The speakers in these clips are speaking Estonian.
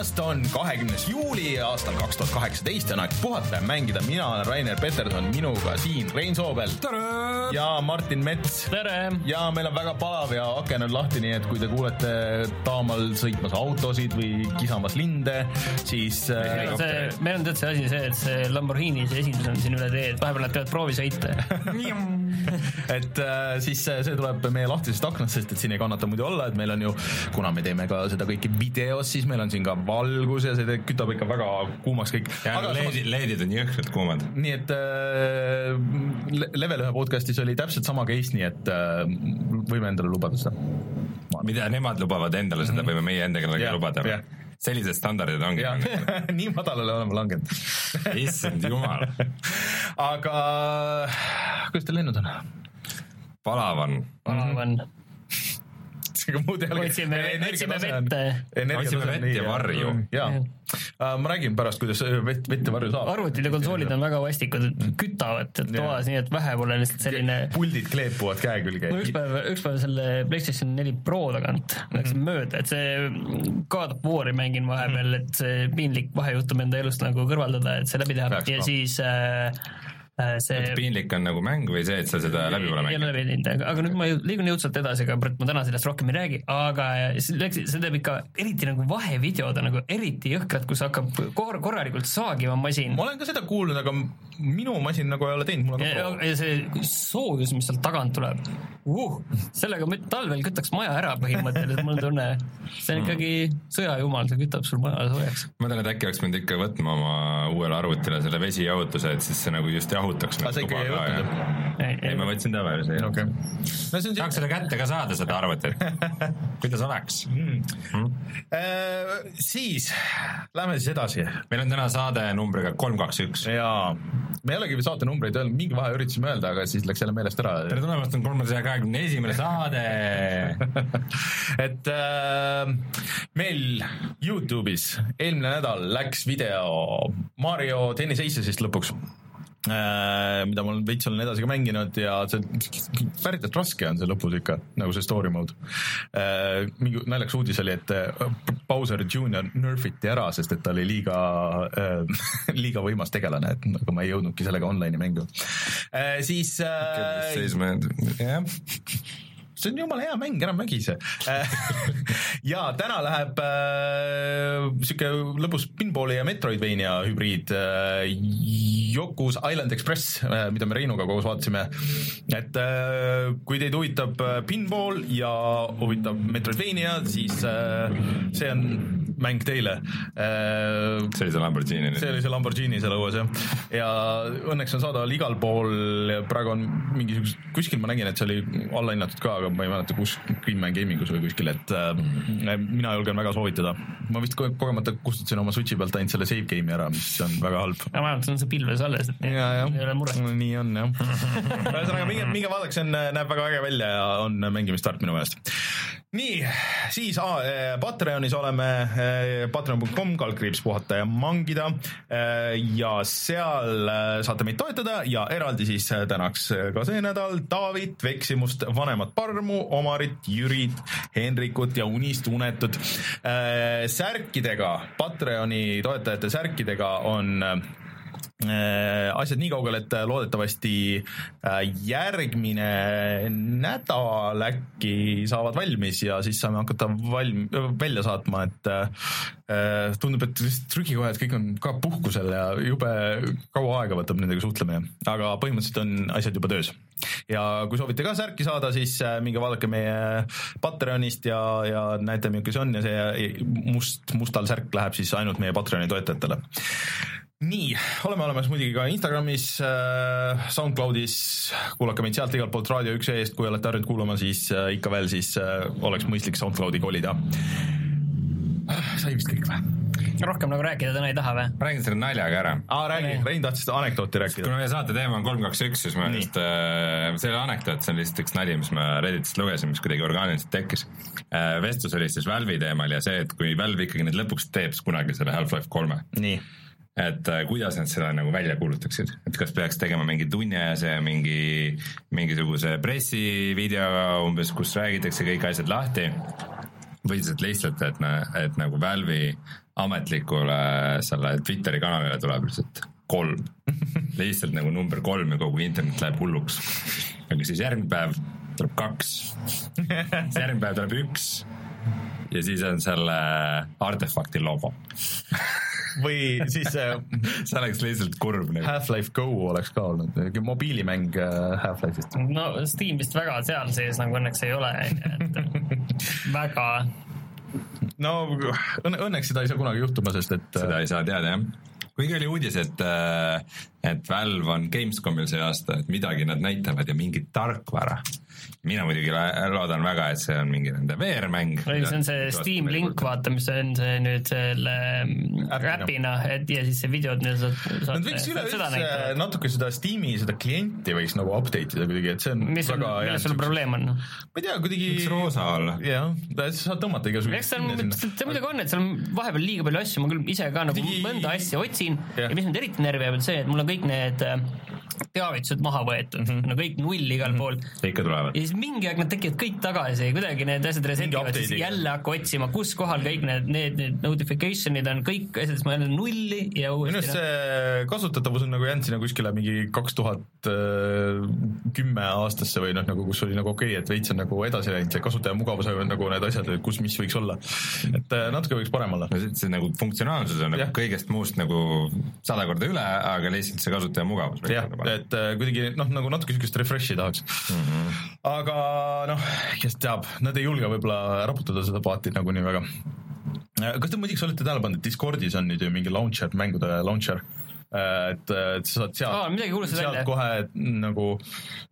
tulemast, on kahekümnes juuli aastal kaks tuhat kaheksateist ja on aeg puhata ja mängida. mina olen Rainer Peterson, minuga siin Rein Soobel. ja Martin Mets. ja meil on väga palav ja aken on lahti, nii et kui te kuulete taamal sõitmas autosid või kisamas linde, siis äh, see, meil on tead see asi see, et see Lamborghini see esindus on siin üle tee, et vahepeal nad teevad proovisõite et äh, siis see, tuleb meie lahtisest aknast, sest et siin ei kannata muidu olla, et meil on ju, kuna me teeme ka seda kõike videos, siis meil on siin ka valgus ja see kütab ikka väga kuumaks kõik. aga leedid, leedid on jõhkralt kuumad. nii et äh, Level ühe podcast'is oli täpselt sama case, nii et äh, võime endale lubada seda. mida nemad lubavad endale, seda võime meie endaga yeah, lubada yeah sellised standardid ongi. Nii madalale oleme langenud. Issand jumal. Aga kuidas teil lennud on? palav on. palav on ega muud ei ole. otsime, otsime vette. otsime vett ja varju. jaa, äh, ma räägin pärast, kuidas vett, vett ja varju saab. arvutid ja konsoolid on väga vastikud, kütavad toas, nii et vähe pole lihtsalt selline. puldid kleepuvad käe külge. no üks päev, üks päev selle PlayStation neli Pro tagant läksin mm -hmm. mööda, et see God of War'i mängin vahepeal, et see piinlik vahejuhtum enda elust nagu kõrvaldada, et see läbi teha ja siis Äh, see. piinlik on nagu mäng või see, et sa seda läbi pole mänginud? ei ole läbi teinud, aga nüüd ma liigun jõudsalt edasi, aga ma täna sellest rohkem ei räägi, aga see teeb ikka eriti nagu vahevideod on nagu eriti jõhkrad, kus hakkab kor korralikult saagima masin. ma olen ka seda kuulnud, aga minu masin nagu ei ole teinud, mul on ja, ja see soojus, mis sealt tagant tuleb uh,, sellega talvel kütaks maja ära põhimõtteliselt, mul on tunne, see on ikkagi sõjajumal, see kütab sul maja soojaks. ma mõtlen, et äkki oleks pidanud ikka võtma oma uuele arvutile selle vesijahutuse, et siis see nagu just jahutaks. aga sa ikka ei võtnud? Ei, ei, ma võtsin tavalise. okei okay.. no see on tahaks seda kätte ka saada, seda arvutit kuidas oleks mm.? Mm. Äh, siis, lähme siis edasi. meil on täna saade numbriga kolm, kaks, üks. jaa, me ei olegi veel saate numbreid öelnud, mingi vahe üritasime öelda, aga siis läks jälle meelest ära. tere tulemast, on kolmesaja kahekümne esimene saade et äh, meil Youtube'is eelmine nädal läks video Mario Tennis Aces'ist lõpuks mida ma veits olen edasi ka mänginud ja see päriselt raske on see lõpus ikka, nagu see story mode. Äh, mingi naljakas uudis oli, et äh, Bowser Junior nerfiti ära, sest et ta oli liiga, liiga võimas tegelane, et nagu ma ei jõudnudki sellega online'i mängima. siis. seisma jäänud, jah see on jumala hea mäng, ära mägise ja täna läheb äh, sihuke lõbus pinballi ja Metroidvania hübriid äh, Yoku's Island Express äh,, mida me Reinuga koos vaatasime. et äh, kui teid huvitab äh, pinball ja huvitab Metroidvania, siis äh, see on mäng teile äh,. see oli see Lamborghini. see oli see Lamborghini seal õues jah, ja õnneks on saadaval igal pool, praegu on mingisugused, kuskil ma nägin, et see oli allahinnatud ka, aga ma ei mäleta, kus, Greenman Gamingus või kuskil, et äh, mina julgen väga soovitada. ma vist kogemata kustutasin oma Switchi pealt ainult selle save game'i ära, mis on väga halb. aga vähemalt on see pilves alles, et ja, ja. ei ole muret. nii on jah. ühesõnaga minge, minge vaadake, see on, näeb väga äge välja ja on mängimist väärt minu meelest. nii, siis ah, Patreonis oleme patreon.com, kaldkriips puhata ja mangida ja seal saate meid toetada ja eraldi siis tänaks ka see nädal David Veksimust, vanemat Parmu, Omarit, Jürit, Henrikut ja Unist unetud. särkidega, Patreoni toetajate särkidega on Äh, asjad nii kaugel, et loodetavasti äh, järgmine nädal äkki saavad valmis ja siis saame hakata valm-, välja saatma, et äh, tundub, et lihtsalt trükikojad kõik on ka puhkusel ja jube kaua aega võtab nendega suhtlemine, aga põhimõtteliselt on asjad juba töös. Ja kui soovite ka särki saada, siis minge vaadake meie Patreonist ja, ja näete, milline see on ja see must, mustal särk läheb siis ainult meie Patreoni toetajatele. Nii, oleme olemas muidugi ka Instagramis äh,, SoundCloudis, kuulake meid sealt igalt poolt Raadio üks eest, kui olete harjunud kuulama, siis äh, ikka veel, siis äh, oleks mõistlik SoundCloudi kolida. Sai vist kõik või? rohkem nagu rääkida täna ei taha või? ma räägin selle naljaga ära. aa, räägi, Rein tahtis anekdooti rääkida. kuna meie saate teema on kolm, kaks, üks, siis ma just äh,, see ei ole anekdoot, see on lihtsalt üks nali, mis ma Redditist lugesin, mis kuidagi orgaaniliselt tekkis äh,. vestlus oli siis Valve'i teemal ja see, et kui Valve ikkagi nüüd lõpuks teeb kunagi selle Half-Life kolme. nii et äh, kuidas nad seda nagu välja kuulutaksid, et kas peaks tegema mingi tunniajase mingi, mingisuguse pressivideo umbes, kus räägitakse kõik asjad lahti või et lihtsalt, et, et nagu Valve'i ametlikule selle Twitteri kanalile tuleb lihtsalt kolm. lihtsalt nagu number kolm ja kogu internet läheb hulluks. aga siis järgmine päev tuleb kaks, siis järgmine päev tuleb üks ja siis on selle artefakti logo. Või siis äh, see oleks lihtsalt kurb nagu. Half-Life Go oleks ka olnud, mobiilimäng äh, Half-Life'ist. no Steam vist väga seal sees nagu õnneks ei ole, et väga no õnne, õnneks seda ei saa kunagi juhtuma, sest et äh, seda ei saa teada jah. kuigi oli uudis, et, et Valve on Gamescomil see aasta, et midagi nad näitavad ja mingit tarkvara. Mina muidugi loodan väga, et see on mingi nende VR-mäng. ei, see on see Steam link, vaata, mis on see nüüd selle Äpina. äpina, et ja siis see videod, mida sa saad Nad võiks seda üleüldse natuke seda Steam'i seda klienti võiks nagu update ida kuidagi, et see on mis on, väga milles sul probleem on? ma ei tea, kuidagi võiks roosa olla. jah, sa saad tõmmata igasuguseid eks on, see muidugi on, et seal on vahepeal liiga palju asju, ma küll ise ka nagu Digi- mõnda asja otsin Jah. ja mis mind eriti närvi ajab, on see, et mul on kõik need äh, teavitused maha võetud mm, -hmm. no kõik null igal pool ikka tulevad ja. Siis mingi aeg nad tekivad kõik tagasi kuidagi need asjad resetivad, siis jälle hakka otsima, kus kohal kõik need, need, need notification'id on kõik asjad, siis ma jälle nulli ja minu uuesti arust. see kasutatavus on nagu jäänud sinna kuskile mingi kaks tuhat kümme aastasse või noh, nagu kus oli nagu okei okay,, et veits on nagu edasi läinud see kasutaja mugavusega nagu need asjad, et kus mis võiks olla. et äh, natuke võiks parem olla. no see, see nagu funktsionaalsus on nagu kõigest muust nagu sada korda üle, aga lihtsalt see kasutaja mugavus jah et äh, kuidagi noh, nagu natuke siukest refresh'i tahaks mm. -hmm. aga noh, kes teab, nad ei julge võib-olla raputada seda paati nagu nii väga. kas te muideks olete tähele pannud, et Discordis on nüüd ju mingi launcher, mängude launcher? et, et sa saad sealt kuulsin sealt välja. kohe nagu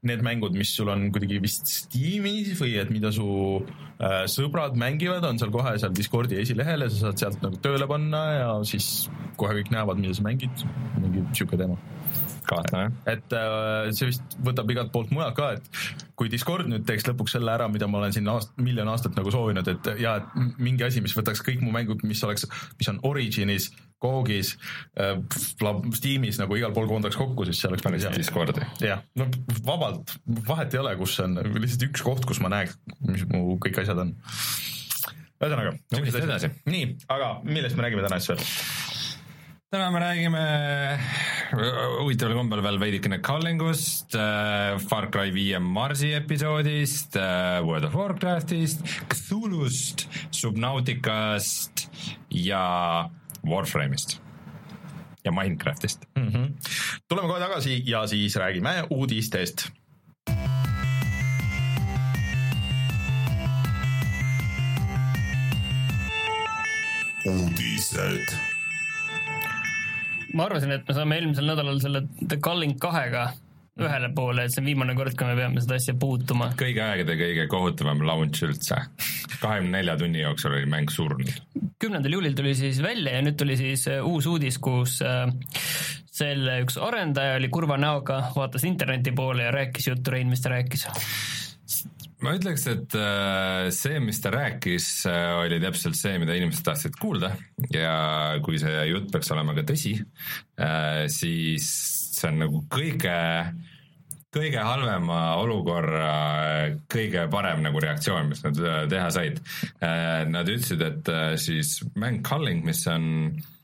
need mängud, mis sul on kuidagi vist Steamis või et mida su äh, sõbrad mängivad, on seal kohe seal Discordi esilehel ja sa saad sealt nagu tööle panna ja siis kohe kõik näevad, mida sa mängid, mingi sihuke teema kahtlane. et äh, see vist võtab igalt poolt mujalt ka, et kui Discord nüüd teeks lõpuks selle ära, mida ma olen siin aast-, miljon aastat nagu soovinud, et ja et mingi asi, mis võtaks kõik mu mängud, mis oleks, mis on Originis, Googis äh,, Steamis nagu igal pool koondaks kokku, siis see oleks päris hea. Discordi. jah, no vabalt, vahet ei ole, kus see on, lihtsalt üks koht, kus ma näeks, mis mu kõik asjad on. ühesõnaga No mis edasi?. nii, aga millest me räägime täna siis veel? Täna me räägime huvitaval kombel veel veidikene Callingust äh,, Far Cry viie Marsi episoodist äh,, World of Warcraftist, Cthulhust, Subnauticast ja Warframe'ist ja Minecraftist. mm. -hmm. tuleme kohe tagasi ja siis räägime uudistest. uudised. Ma arvasin, et me saame eelmisel nädalal selle The Culling kahega ühele poole, et see on viimane kord, kui me peame seda asja puutuma. kõigi aegade kõige kohutavam launch üldse. kahekümne nelja tunni jooksul oli mäng surnud. kümnendal juulil tuli siis välja ja nüüd tuli siis äh, uus uudis, kus äh, selle üks arendaja oli kurva näoga, vaatas interneti poole ja rääkis juttu, Rein, mis ta rääkis? Ma ütleks, et äh, see, mis ta rääkis, oli täpselt see, mida inimesed tahtsid kuulda ja kui see jutt peaks olema ka tõsi, siis see on nagu kõige, kõige halvema olukorra kõige parem nagu reaktsioon, mis nad äh, teha said. Nad ütlesid, et äh, siis mäng Culling, mis on äh,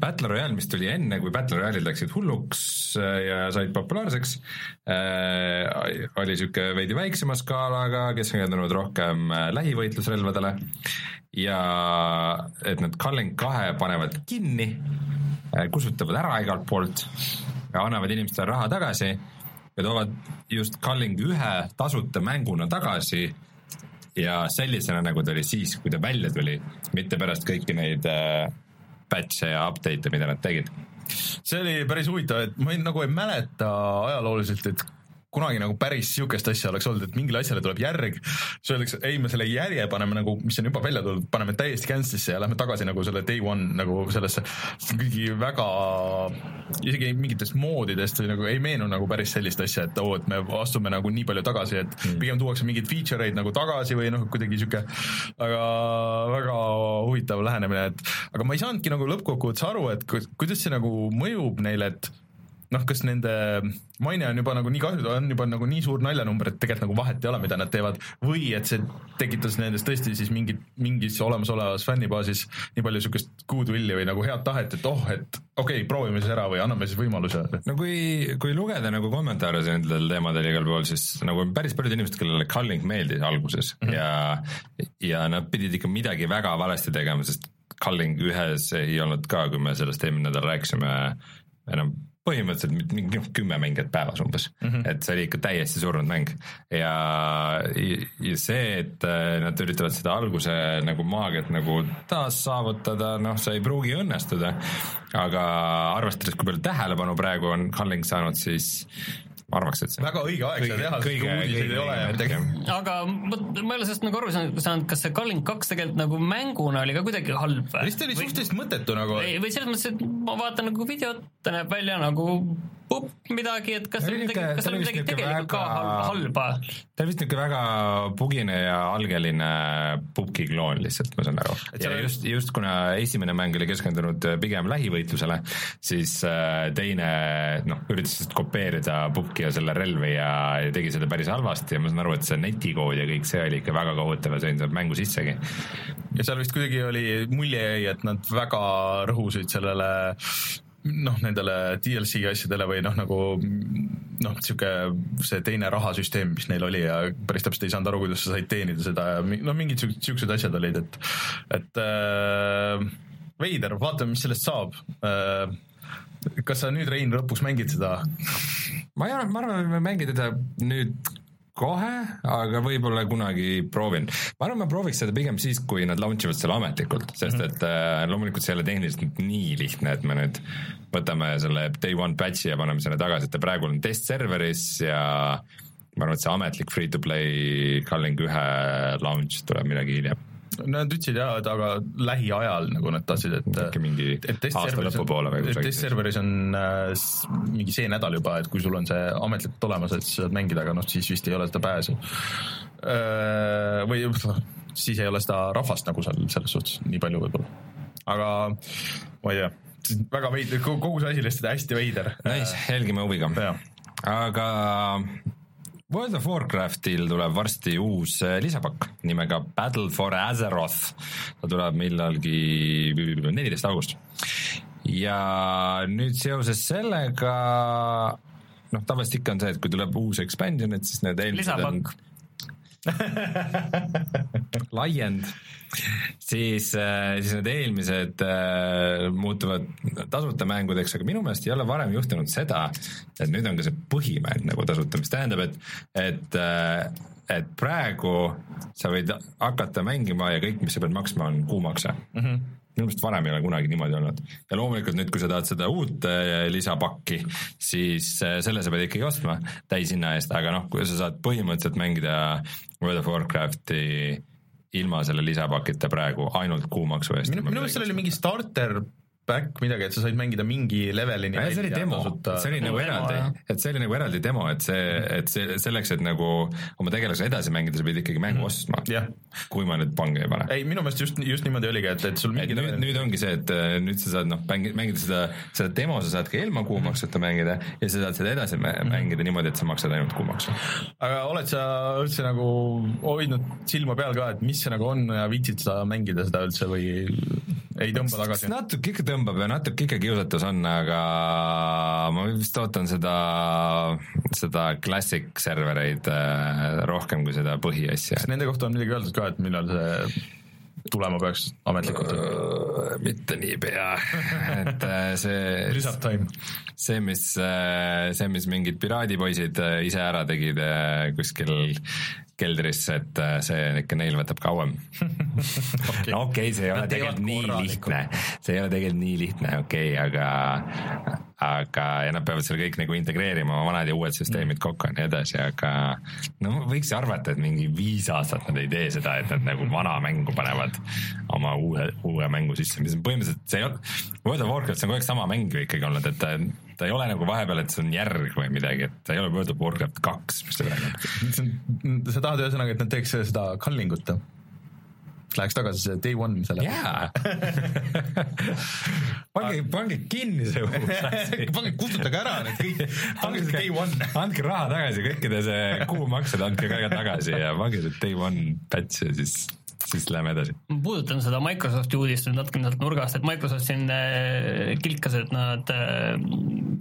Battle Royale, mis tuli enne, kui Battle Royale'id läksid hulluks äh, ja said populaarseks äh,, oli sihuke veidi väiksema skaalaga, keskendunud rohkem äh, lähivõitlusrelvadele. Ja et nad Culling kahe panevad kinni, kustutavad ära igalt poolt ja annavad inimestele raha tagasi ja toovad just Culling ühe tasuta mänguna tagasi ja sellisena, nagu ta oli siis, kui ta välja tuli, mitte pärast kõiki neid äh, patch'e ja update'e, mida nad tegid. see oli päris huvitav, et ma ei, nagu ei mäleta ajalooliselt, et kunagi nagu päris sihukest asja oleks olnud, et mingile asjale tuleb järg, siis öeldakse, ei me selle järje paneme nagu, mis on juba välja tulnud, paneme täiesti cancel'isse ja lähme tagasi nagu selle day one nagu sellesse, kuigi väga, isegi mingitest moodidest nagu ei meenu nagu päris sellist asja, et oo, et me astume nagu nii palju tagasi, et mm. pigem tuuakse mingeid feature eid nagu tagasi või noh, kuidagi sihuke väga, väga huvitav lähenemine, et aga ma ei saanudki nagu lõppkokkuvõttes aru, et ku- kuidas see nagu mõjub neile, et noh, kas nende maine on juba nagu nii kahju, on juba nagu nii suur naljanumber, et tegelikult nagu vahet ei ole, mida nad teevad või et see tekitas nendes tõesti siis mingit, mingis olemasolevas fännibaasis nii palju siukest goodwill'i või nagu head tahet, et oh, et okei okay,, proovime siis ära või anname siis võimaluse. no kui, kui lugeda nagu kommentaare nendel teemadel igal pool, siis nagu päris paljud inimesed, kellele Culling meeldis alguses mm -hmm. ja, ja nad pidid ikka midagi väga valesti tegema, sest Culling ühes ei olnud ka, kui me sellest eelmine nädal rääkisime, enam põhimõtteliselt mingi kümme mängijat päevas umbes mm, -hmm. et see oli ikka täiesti surnud mäng ja, ja see, et äh, nad üritavad seda alguse nagu maagiat nagu taas saavutada, noh, see ei pruugi õnnestuda. aga arvestades, kui palju tähelepanu praegu on Culling saanud, siis ma arvaks, et see väga õige aeg seda teha, sest uudiseid ei ole ja aga vot ma ei ole sellest nagu aru saanud, saanud, kas see Culling kaks tegelikult nagu mänguna oli ka kuidagi halb või? vist oli suhteliselt mõttetu nagu. ei, või selles mõttes, et ma vaatan nagu videot, ta näeb välja nagu pupp midagi, et kas seal midagi, kas seal midagi tegelikult ka väga- hal- halba. ta oli vist niisugune väga pugine ja algeline pubgi kloon lihtsalt, ma saan aru. Et ja seal- just, just kuna esimene mäng oli keskendunud pigem lähivõitlusele, siis äh, teine noh, üritas lihtsalt kopeerida pubgi ja selle relvi ja, ja tegi seda päris halvasti ja ma saan aru, et see netikood ja kõik see oli ikka väga kohutav ja see ei saanud mängu sissegi. ja seal vist kuidagi oli, mulje jäi, et nad väga rõhusid sellele noh, nendele DLC asjadele või noh, nagu noh, sihuke see teine rahasüsteem, mis neil oli ja päris täpselt ei saanud aru, kuidas sa said teenida seda ja noh, mingid siuksed, siuksed asjad olid, et et äh, veider, vaatame, mis sellest saab äh, kas sa nüüd, Rein, lõpuks mängid seda? ma ei arva, ma arvan, et me mängime teda nüüd kohe, aga võib-olla kunagi proovin. ma arvan, ma prooviks seda pigem siis, kui nad launch ivad selle ametlikult, sest et äh, loomulikult see ei ole tehniliselt nii lihtne, et me nüüd võtame selle day one patch'i ja paneme selle tagasi, et ta praegu on test serveris ja ma arvan, et see ametlik free to play Culling ühe launch tuleb midagi hiljem, Nad ütlesid jah, et aga lähiajal nagu nad tahtsid, et äkki mingi et aasta lõpupoole või kusagil. testserveris on äh, mingi see nädal juba, et kui sul on see ametlikult olemas, et sa saad mängida, aga noh, siis vist ei ole seda pääsu. või siis ei ole seda rahvast nagu seal selles suhtes nii palju võib-olla. aga ma ei tea, väga veider, kogu see asi lihtsalt hästi veider. Nice, jälgime huviga aga World of Warcraftil tuleb varsti uus äh, lisapakk nimega Battle for Azeroth. ta tuleb millalgi neliteist august. ja nüüd seoses sellega noh, tavaliselt ikka on see, et kui tuleb uus expansion, et siis need eelmised on. laiend, siis, siis need eelmised äh, muutuvad tasuta mängudeks, aga minu meelest ei ole varem juhtunud seda, et nüüd on ka see põhimäng nagu tasuta, mis tähendab, et, et äh, et praegu sa võid hakata mängima ja kõik, mis sa pead maksma, on kuumakse mm. -hmm minu meelest varem ei ole kunagi niimoodi olnud ja loomulikult nüüd, kui sa tahad seda uut äh, lisapakki, siis äh, selle sa pead ikkagi ostma täishinna eest, aga noh, kui sa saad põhimõtteliselt mängida World of Warcrafti ilma selle lisapakita praegu ainult kuumaksu eest. minu, minu meelest seal oli mingi starter back midagi, et sa said mängida mingi levelini. see oli demo, see oli nagu eraldi et see oli nagu eraldi demo, et see, et see selleks, et nagu oma tegelasega edasi mängida, sa pidid ikkagi mängu ostma. jah, kui ma nüüd pange ei pane. ei minu meelest just, just niimoodi oligi, et, et sul mingi nüüd, nüüd ongi see, et äh, nüüd sa saad noh, mängida seda, seda demo sa saad ka ilma kuumaksuta mängida ja sa saad seda edasi mä- mängida niimoodi, et sa maksad ainult kuumaksu. aga oled sa üldse nagu hoidnud silma peal ka, et mis see nagu on ja viitsid sa mängida seda üldse või ei tõmba tagasi? natuke ikka tõmbab ja natuke ikka kiusatus on, aga ma vist ootan seda, seda classic servereid äh, rohkem kui seda põhiasja kas. nende kohta on midagi öeldud ka, et millal see tulema peaks ametlikult? mitte niipea, et äh, see Result time. see, mis, see, mis mingid piraadipoisid ise ära tegid kuskil keldris, et äh, see ikka neil võtab kauem. no okei okay,, see ei ole tegelikult nii lihtne, see ei ole tegelikult nii lihtne, okei okay,, aga aga, ja nad peavad selle kõik nagu integreerima, oma vanad ja uued süsteemid kokku ja nii edasi, aga no võiks ju arvata, et mingi viis aastat nad ei tee seda, et nad nagu vana mängu panevad oma uue, uue mängu sisse, mis on põhimõtteliselt, see ei ole, World of Warcraft, see on kogu aeg sama mäng ju ikkagi olnud, et ta, ei ole nagu vahepeal, et see on järg või midagi, et ta ei ole World of Warcraft kaks, mis ta praegu on. sa tahad ühesõnaga, et nad teeks seda kallingut? Läheks tagasi see day one selle jaa, pange, pange kinni see uus asi. pange, kustutage ära need kõik, pange see day one. andke raha tagasi, kõikide see kuumaksed andke ka tagasi ja pange see day one patch ja siis, siis läheme edasi. ma puudutan seda Microsofti uudist nüüd natuke sealt nurgast, et Microsoft siin äh, kilkas, et nad äh,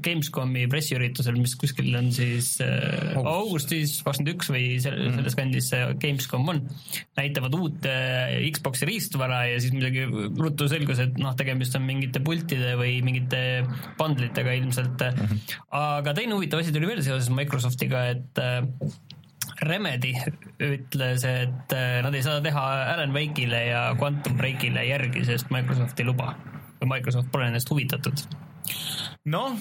Gamescomi pressiüritusel, mis kuskil on siis äh, augustis kakskümmend üks või selle, selles kandis see Gamescom on, näitavad uut Xbox'i riistvara ja siis muidugi ruttu selgus, et noh, tegemist on mingite pultide või mingite bundlitega ilmselt. aga teine huvitav asi tuli veel seoses Microsoftiga, et Remedy ütles, et äh, nad ei saa teha Alan Wake'ile ja Quantum Breakile järgi, sest Microsoft ei luba või Microsoft pole nendest huvitatud. noh,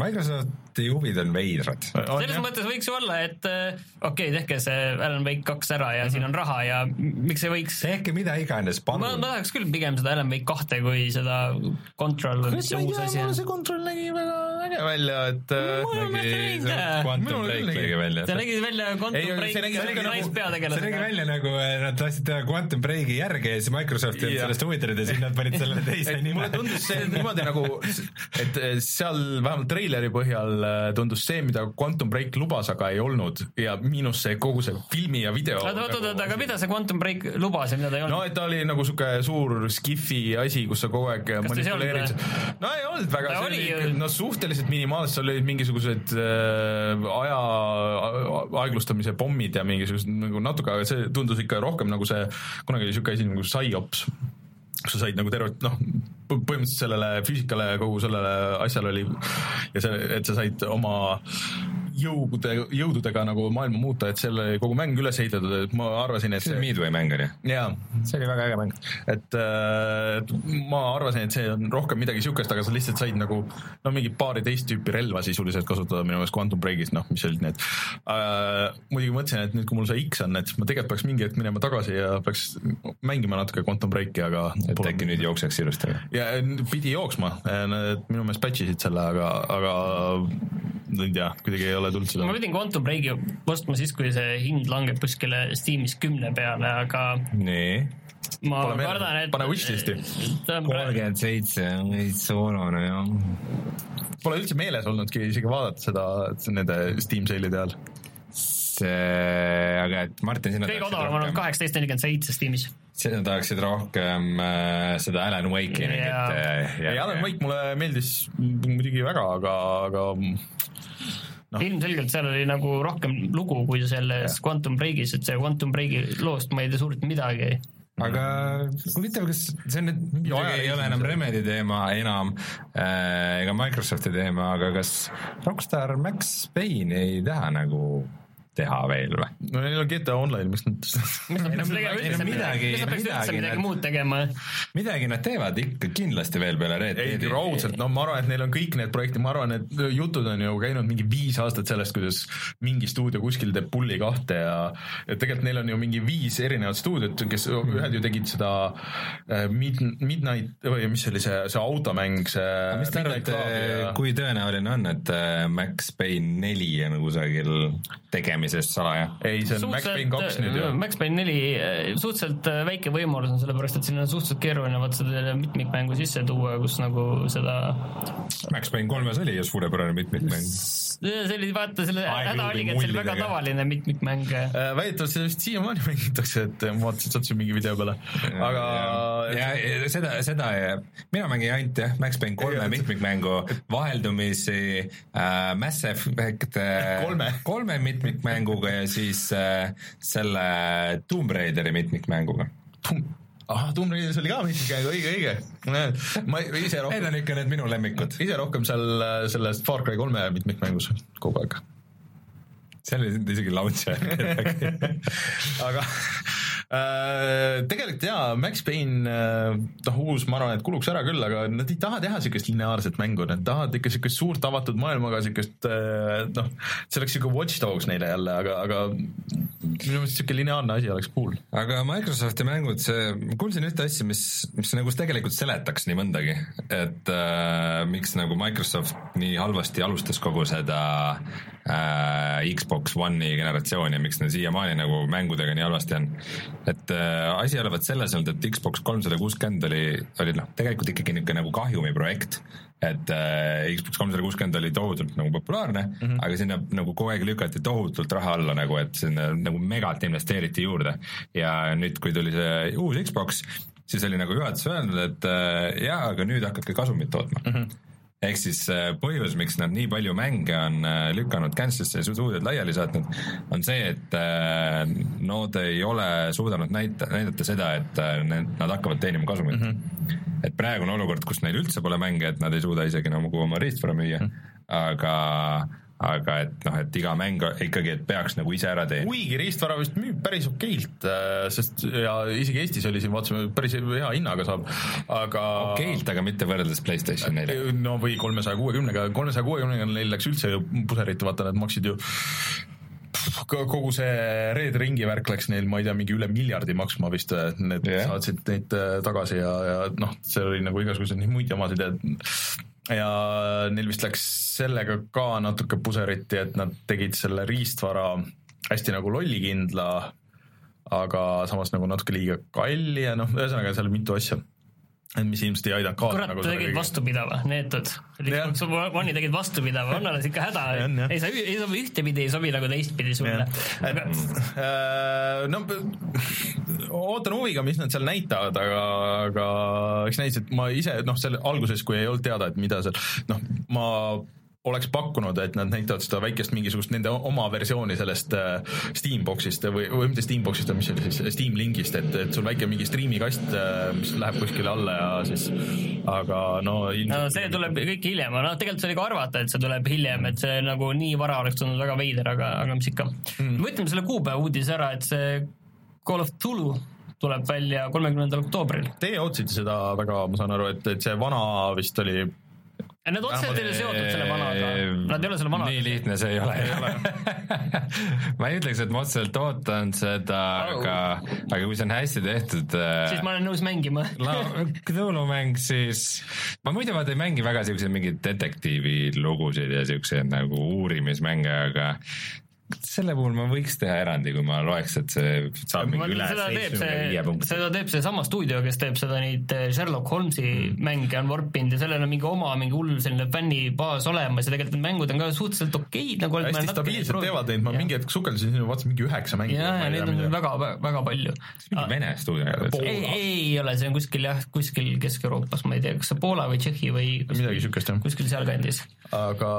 Microsofti huvid on veidrad. selles mõttes võiks ju olla, et äh, okei okay,, tehke see Alan Wake kaks ära ja siin on raha ja miks ei võiks tehke mida iganes, ma, ma palun. tahaks küll pigem seda Alan Wake kahte kui seda Control see uus asi on. see kontroll nägi väga äge välja, et äh, ole meelest näinud, jah. Quantum Minul Break nägi välja. see nägi välja Quantum see Break nägi- see nägi nagu- see nägi välja nagu eh, nad tahtsid teha Quantum Breaki järge ja siis Microsoft ei olnud sellest huvitatud ja siis nad panid selle teise nime mulle. tundus see niimoodi nagu, et äh, seal vähemalt treileri põhjal äh, tundus see, mida Quantum Break lubas, aga ei olnud ja miinus see kogu see filmi ja video. oota, oota, oota, aga mida see Quantum Break lubas ja mida ta ei no olnud? et ta oli nagu sihuke suur skifi asi, kus sa kogu aeg manipuleerid. no ei olnud väga, see oli no suhteliselt minimaalselt, seal olid mingisugused äh, aja aeglustamise pommid ja mingisugused nagu natuke, aga see tundus ikka rohkem nagu see, kunagi oli sihuke asi nagu PsyOps. Kus sa said nagu tervet noh, põhimõtteliselt sellele füüsikale, kogu sellele asjale oli ja see, et sa said oma jõude, jõududega nagu maailma muuta, et selle kogu mäng üles ehitatud, et ma arvasin, et see on Midway mäng on ju? jaa, see oli väga äge mäng. et äh, ma arvasin, et see on rohkem midagi siukest, aga sa lihtsalt said nagu no mingi paari teist tüüpi relva sisuliselt kasutada minu meelest Quantum Breakis, noh, mis olid need äh,. muidugi mõtlesin, et nüüd, kui mul see X on, et ma tegelikult peaks mingi hetk minema tagasi ja peaks mängima natuke Quantum Breaki, aga et äkki nüüd jookseks ilusti ja pidi jooksma, minu meelest patch isid selle, aga, aga ma ei tea, kuidagi ei ole tulnud seda ma. pidin Quantum Breaki ostma siis, kui see hind langeb kuskile Steamis kümne peale, aga nii. ma Pole kardan, et Pane wishlist'i. kolmkümmend seitse on veits soolane jah. Pole üldse meeles olnudki isegi vaadata seda nende Steam sale'ide ajal. see, aga et Martin, sina kõige odavam on olnud kaheksateist nelikümmend seitse Steamis. sina tahaksid rohkem äh, seda Alan Wake'i mingit äh, ei, Alan Wake mulle meeldis muidugi väga, aga, aga Noh. ilmselgelt seal oli nagu rohkem lugu kui selles Quantum Breakis, et see Quantum Breaki loost ma ei tea suurt midagi. aga huvitav, kas see on nüüd, muidugi ei ole enam Remedi teema enam äh, ega Microsofti teema, aga kas Rockstar Max Payne ei taha nagu teha veel või? no neil on GTA Online, miks nad Ei midagi- midagi- muud tegema? midagi nad teevad ikka kindlasti veel peale Red ei Deadi. raudselt, no ma arvan, et neil on kõik need projektid, ma arvan, et jutud on ju käinud mingi viis aastat sellest, kuidas mingi stuudio kuskil teeb pulli kahte ja ja tegelikult neil on ju mingi viis erinevat stuudiot, kes ühed ju tegid seda äh, Mid-, Midnight või mis see oli see, see automäng, see mis te arvate kui tõenäoline on, et äh, Max Payne neli on kusagil tegemises salaja? ei, see on Max Payne kaks nüüd ju. Max Payne neli, suhteliselt äh, väike võimalus on, sellepärast et siin on suhteliselt keeruline vaat seda mitmikmängu sisse tuua, kus nagu seda Max Payne kolmes oli ju suurepärane mitmikmäng. see oli vaata selle häda oligi, et see oli väga tavaline mitmikmäng. Äh, väidetavalt seda vist siiamaani mängitakse, et ma vaatasin, sattusin mingi video peale, aga ja seda, seda, mina mängin ainult jah, Max Payne kolme mitmikmängu vaheldumisi äh, Mass Effect äh, Kolme. kolme mitmikmänguga ja siis äh, selle Tomb Raideri mitmikmänguga. ah, Tomb Raiders oli ka mitmikmäng, õige, õige. ma ise Need rohkem, on ikka need minu lemmikud. ise rohkem seal äh, selles Far Cry kolme mitmikmängus kogu aeg. seal oli isegi launcher. aga tegelikult jaa, Max Payne äh, noh, uus ma arvan, et kuluks ära küll, aga nad ei taha teha niisugust lineaarset mängu, nad tahavad ikka niisugust suurt avatud maailmaga niisugust äh, noh, see oleks niisugune Watch Dogs neile jälle, aga, aga minu meelest niisugune lineaarne asi oleks cool. aga Microsofti mängud, see, kuulsin ühte asja, mis, mis nagu tegelikult seletaks nii mõndagi, et äh, miks nagu Microsoft nii halvasti alustas kogu seda äh, Xbox One'i generatsiooni ja miks neil siiamaani nagu mängudega nii halvasti on. et äh, asi ei ole vot selles olnud, et Xbox kolmsada kuuskümmend oli, oli noh, tegelikult ikkagi niisugune nagu kahjumiprojekt et äh, Xbox kolmsada kuuskümmend oli tohutult nagu populaarne mm, -hmm. aga sinna nagu kogu aeg lükati tohutult raha alla nagu, et sinna nagu megalt investeeriti juurde. ja nüüd, kui tuli see uus Xbox, siis oli nagu juhatus öelnud, et äh, jaa, aga nüüd hakake kasumit tootma mm. -hmm ehk siis äh, põhjus, miks nad nii palju mänge on äh, lükanud cancel'isse ja stuudiod laiali saatnud, on see, et äh, nad ei ole suudanud näita, näidata seda, et nad hakkavad teenima kasumit mm. -hmm. et praegu on olukord, kus neil üldse pole mänge, et nad ei suuda isegi nagu oma riistvara müüa mm, -hmm. aga aga et noh, et iga mäng ikkagi, et peaks nagu ise ära teenima. kuigi riistvara vist müüb päris okeilt, äh, sest ja isegi Eestis oli siin, vaatasime, päris hea hinnaga saab, aga okeilt, aga mitte võrreldes Playstation neile. no või kolmesaja kuuekümnega, kolmesaja kuuekümnega neil läks üldse ju puserit, vaata nad maksid ju kogu see Red Ringi värk läks neil, ma ei tea, mingi üle miljardi maksma vist, need yeah. saatsid neid äh, tagasi ja, ja noh, seal oli nagu igasuguseid muid jamasid ja ja neil vist läks sellega ka natuke puseriti, et nad tegid selle riistvara hästi nagu lollikindla, aga samas nagu natuke liiga kalli ja noh, ühesõnaga seal mitu asja mis ilmselt ei aidanud kaasa. kurat nagu, tegid kõige... vastupidava, neetud. One'i tegid vastupidava, on alles ikka häda ei saa, ei sobi ühtepidi, ei sobi nagu teistpidi sulle. Aga... Äh, no ootan huviga, mis nad seal näitavad, aga, aga eks näis, et ma ise noh, selle alguses, kui ei olnud teada, et mida seal noh, ma oleks pakkunud, et nad näitavad seda väikest mingisugust nende oma versiooni sellest äh, Steamboxist või, või mitte Steamboxist, mis see oli siis, Steam Linkist, et, et sul väike mingi striimikast, äh, mis läheb kuskile alla ja siis, aga no ilmselt no see tuleb kõik hiljem, noh tegelikult see oli ka arvata, et see tuleb hiljem, et see nagu nii vara oleks tulnud väga veider, aga, aga mis ikka mm.. võtame selle kuupäeva uudise ära, et see Call of Tulu tuleb välja kolmekümnendal oktoobril. Teie ootasite seda väga, ma saan aru, et, et see vana vist oli Need otseselt ei ole seotud selle vanaga, nad ei ole selle vanaga. nii lihtne see ei ole. Ma ei ütleks, et ma otseselt ootan seda aga, aga kui see on hästi tehtud äh, siis ma olen nõus mängima. Cthulhu-mäng, siis ma muidu vaata ei mängi väga siukseid mingeid detektiivilugusid ja siukseid nagu uurimismänge, aga selle puhul ma võiks teha erandi, kui ma loeks, et see saab mingi üle seitsmekümne viie punkti. seda teeb seesama stuudio, kes teeb seda neid eh, Sherlock Holmesi mm. mänge on warpinud ja sellel on mingi oma mingi hull selline fännibaas olemas ja tegelikult need mängud on ka suhteliselt okeid nagu. hästi stabiilselt teevad neid, ma mingi hetk sukeldusin sinna, vaatasin mingi üheksa mängu. ja, ja neid on väga, väga palju. mingi Vene stuudio? ei, ei ole, see on kuskil jah, kuskil Kesk-Euroopas, ma ei tea, kas see Poola või Tšehhi või kuskil, midagi siukest jah. kuskil sealkandis. aga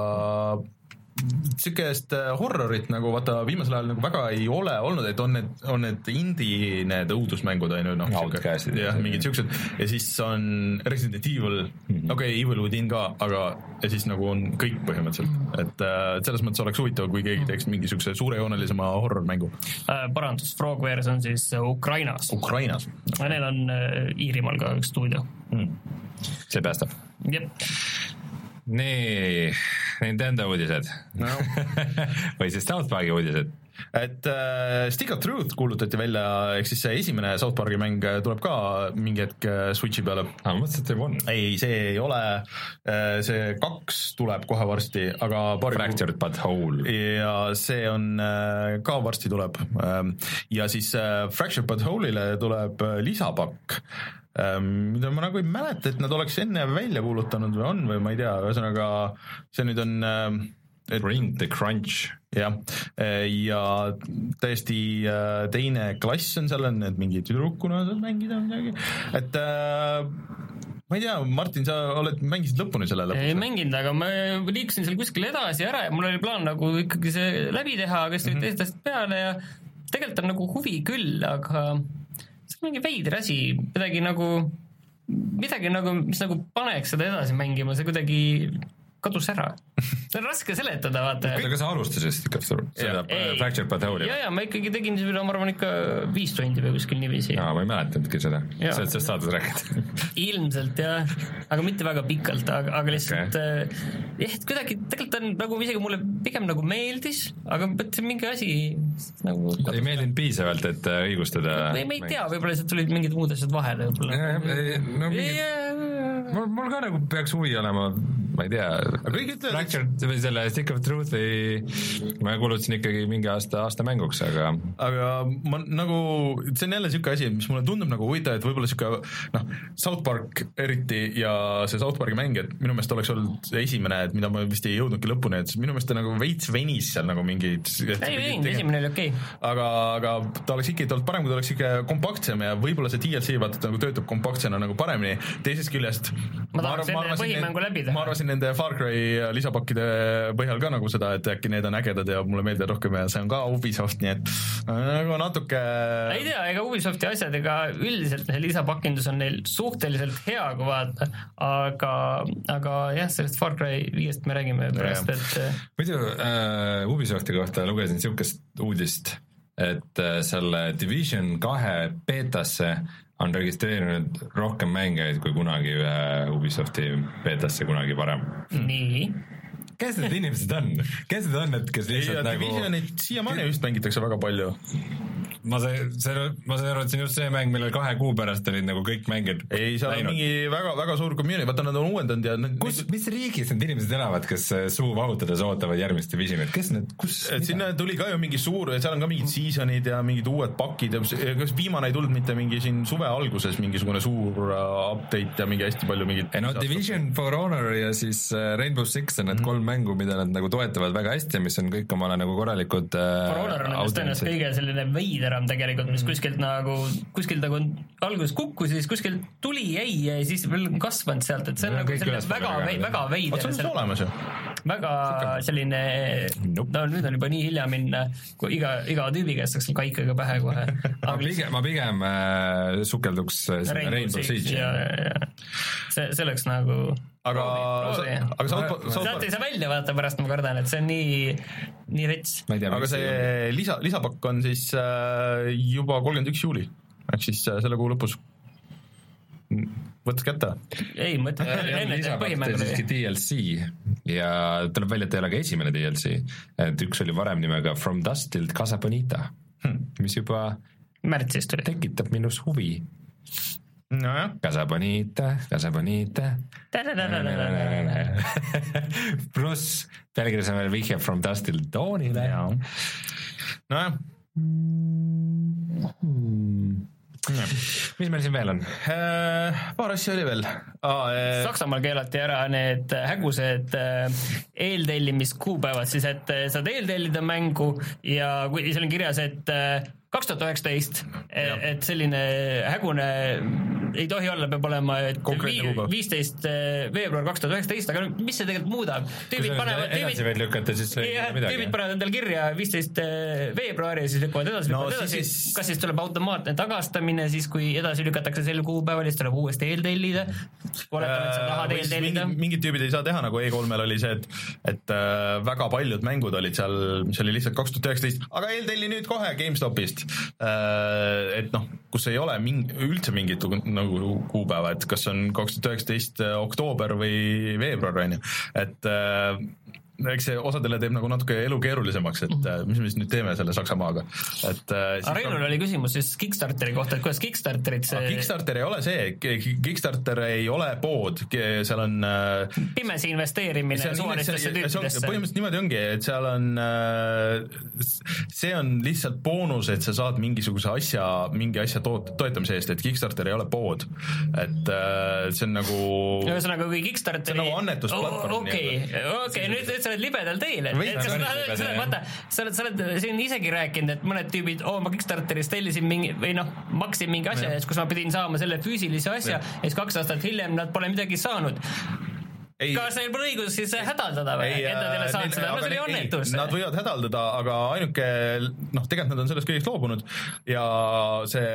sihukest äh, horrorit nagu vaata viimasel ajal nagu väga ei ole olnud, et on need, on need indie need õudusmängud on ju noh. jah, mingid siuksed ja siis on Resident Evil mm -hmm., okei okay,, Evil Within ka, aga ja siis nagu on kõik põhimõtteliselt, et äh, selles mõttes oleks huvitav, kui keegi teeks mingi siukse suurejoonelisema horror-mängu äh,. parandus, Frogwares on siis Ukrainas. Ukrainas okay.. Neil on äh, Iirimaal ka üks stuudio mm.. see päästab. jep nii, Nintendo uudised no. või siis South Park'i uudised et äh, Stick of Truth kuulutati välja, ehk siis see esimene South Park'i mäng tuleb ka mingi hetk äh, Switchi peale. aa, ma mõtlesin, et juba on. ei, see ei ole, äh, see kaks tuleb kohe varsti, aga Fractured but whole. ja see on, äh, ka varsti tuleb. Ähm, ja siis Fractured but whole'ile tuleb lisapakk mida ma nagu ei mäleta, et nad oleks enne välja kuulutanud või on või ma ei tea, ühesõnaga see nüüd on ehm, et, Bring the crunch. jah, eh, ja täiesti eh, teine klass on seal, on need mingi tüdrukuna saad mängida midagi, et äh, ma ei tea, Martin, sa oled, mängisid lõpuni selle lõpus? ei mänginud, aga ma liikusin seal kuskil edasi ära ja mul oli plaan nagu ikkagi see läbi teha, aga siis tulid mm -hmm. teisest asjast peale ja tegelikult on nagu huvi küll, aga mingi veider asi, midagi nagu, midagi nagu, mis nagu paneks seda edasi mängima, see kuidagi kadus ära. see on raske seletada, vaata. aga sa alustasid ikka seda Fractured but Whole'i? ja, ja ma ikkagi tegin seda, ma arvan ikka viis tundi või kuskil niiviisi. aa, ma ei mäletanudki seda, sa oled sellest saates rääkinud ilmselt jah, aga mitte väga pikalt, aga, aga lihtsalt okay. äh, jah, et kuidagi tegelikult on nagu isegi mulle pigem nagu meeldis, aga see mingi asi nagu ei meeldinud piisavalt, et äh, õigustada ei, ma ei tea, võib-olla lihtsalt tulid mingid muud asjad vahele võib-olla. no, mul, mul ka nagu peaks huvi olema ma ei tea, aga kõik ütlevad, et Fractured või selle Stick of Truth'i ma kulutasin ikkagi mingi aasta, aasta mänguks, aga aga ma nagu, see on jälle niisugune asi, mis mulle tundub nagu huvitav, et võib-olla niisugune noh, South Park eriti ja see South Parki mäng, et minu meelest oleks olnud see esimene, et mida ma vist ei jõudnudki lõpuni, et minu meelest ta nagu veits venis seal nagu mingeid ei veninud, esimene oli okei okay.. aga, aga ta oleks ikkagi olnud parem, kui ta oleks ikka kompaktsem ja võib-olla see DLC vaata nagu töötab kompaktsena nagu paremini, teisest küljest Ma tahaks enne põhimängu läbi teha. ma arvasin nende Far Cry lisapakkide põhjal ka nagu seda, et äkki need on ägedad ja mulle meeldivad rohkem ja see on ka Ubisoft, nii et äh, nagu natuke ei tea, ega Ubisofti asjadega üldiselt see lisapakindus on neil suhteliselt hea, kui vaadata, aga, aga jah, sellest Far Cry viiest me räägime pärast, et äh, muidu äh, Ubisofti kohta lugesin niisugust uudist, et äh, selle Division kahe beetasse on registreerinud rohkem mängijaid kui kunagi ühe Ubisofti beetasse kunagi varem. nii. Kes need inimesed on, kes need on, et kes lihtsalt nagu Divisionit siiamaani vist mängitakse väga palju. ma sain, see, ma sain aru, et see on just see mäng, millel kahe kuu pärast olid nagu kõik mängijad ei, seal on mingi väga, väga suur community, vaata nad on uuendanud ja need, kus, mis riigis need inimesed elavad, kes äh, suu vahutades ootavad järgmist Divisionit, kes need, kus, et sinna tuli ka ju mingi suur, seal on ka mingid seasonid ja mingid uued pakid ja kas viimane ei tulnud mitte mingi siin suve alguses mingisugune suur äh, update ja mingi hästi palju mingit ei no Division For Honor ja siis äh, Rainbow Six on need kolm mängu, mida nad nagu toetavad väga hästi ja mis on kõik omale nagu korralikud äh, For Honor on nendest tõenäoliselt kõige selline veideram tegelikult, mis kuskilt nagu, kuskilt nagu alguses kukkus ja siis kuskilt tuli, jäi ja siis veel kasvanud sealt, et see on No nagu selline väga, väga vot veider see on, siis olemas ju. väga selline, Nope. no nüüd on juba nii hilja minna, kui iga, iga tüübi käest saaks kaikaga pähe kohe. ma pigem, ma pigem äh, sukelduks äh, Rainbow Siege'i. ja, ja, ja see, see oleks nagu aga, aga South Park, sealt ei saa välja vaata pärast, ma kardan, et see on nii, nii rets. aga see lisa, lisapakk on siis äh, juba kolmkümmend üks juuli ehk siis äh, selle kuu lõpus. võtke kätte. ei, ma ütlen enne teeb põhimängu siiski DLC ja tuleb välja, et ei ole ka esimene DLC, et üks oli varem nimega From Dust Till Casa Bonita, mis juba märtsis tuli. tekitab minus huvi. nojah, Casa Bonita, Casa Bonita. pluss pealkirjas on veel vihje From Dust Till Dawnile. nojah. mis meil siin veel on? Äh, paar asja oli veel ah,. Saksamaal keelati ära need hägused äh, eeltellimiskuupäevad, siis et äh, saad eeltellida mängu ja kui seal on kirjas, et kaks tuhat üheksateist, et selline hägune ei tohi olla, peab olema, viisteist veebruar kaks tuhat üheksateist, aga mis see tegelikult muudab? tüübid panevad, tüübid lükata, siis jah, tüübid. panevad endale kirja viisteist veebruari ja siis lükkavad edasi, No lükkavad edasi siis- kas siis tuleb automaatne tagastamine siis, kui edasi lükatakse sel kuupäeval, siis tuleb uuesti eeltellida. oletame, et sa tahad siis eeltellida mingid,. mingid tüübid ei saa teha, nagu E3-l oli see, et, et äh, väga paljud mängud olid seal, mis oli lihtsalt kaks tuhat üheksateist, aga eeltelli nüüd kohe GameStopist äh,. et noh, kus ei ole ming-, üldse mingit nagu kuupäeva, et kas on kaks tuhat üheksateist oktoober või veebruar, on ju, et äh, eks see osadele teeb nagu natuke elu keerulisemaks, et äh, mis me siis nüüd teeme selle Saksamaaga, et äh, siis Reinul oli küsimus siis Kickstarteri kohta, et kuidas Kickstarterit Aga see Kickstarter ei ole see, Kickstarter ei ole pood, seal on äh, pimesi investeerimine suvalistesse tüüpidesse. põhimõtteliselt niimoodi ongi, et seal on, see on lihtsalt boonus, et sa saad mingisuguse asja, mingi asja toot-, toetamise eest, et Kickstarter ei ole pood. et see on nagu ühesõnaga, kui Kickstarteri See on nagu annetusplatvorm okei, okei, nüüd nüüd sa oled libedal teel, et, et kas sa oled, vaata, sa oled, sa oled siin isegi rääkinud, et mõned tüübid, oo, ma Kickstarteris tellisin mingi või noh, maksin mingi asja eest, kus ma pidin saama selle füüsilise asja ja siis kaks aastat hiljem nad pole midagi saanud. Ei, kas neil pole õigus siis hädaldada või, et nad ei ole saanud seda, no see oli õnnetus. Nad võivad hädaldada, aga ainuke noh, tegelikult nad on sellest kõigest loobunud ja see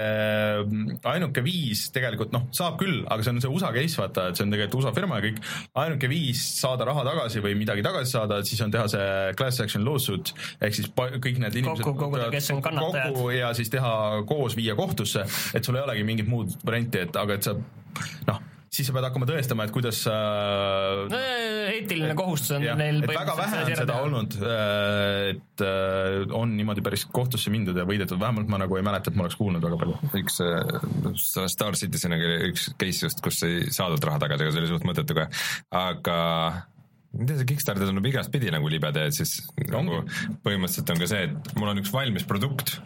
ainuke viis tegelikult noh, saab küll, aga see on see USA case vaata, et see on tegelikult USA firma ja kõik. ainuke viis saada raha tagasi või midagi tagasi saada, siis on teha see class action lawsuit ehk siis kõik need inimesed Kokku koguda, kes on kannatajad. kokku ja siis teha koos, viia kohtusse, et sul ei olegi mingit muud varianti, et aga et sa noh, siis sa pead hakkama tõestama, et kuidas sa no eetiline kohustus on jah, neil et väga vähe on seda. olnud, et äh, on niimoodi päris kohtusse mindud ja võidetud, vähemalt ma nagu ei mäleta, et ma oleks kuulnud väga palju. üks äh, Star Citizeniga oli üks case just, kus ei saadud raha tagasi, aga see oli suht mõttetu ka, aga ma ei tea, see Kickstarter tundub igastpidi nagu libeda, et siis nagu põhimõtteliselt on ka see, et mul on üks valmis produkt,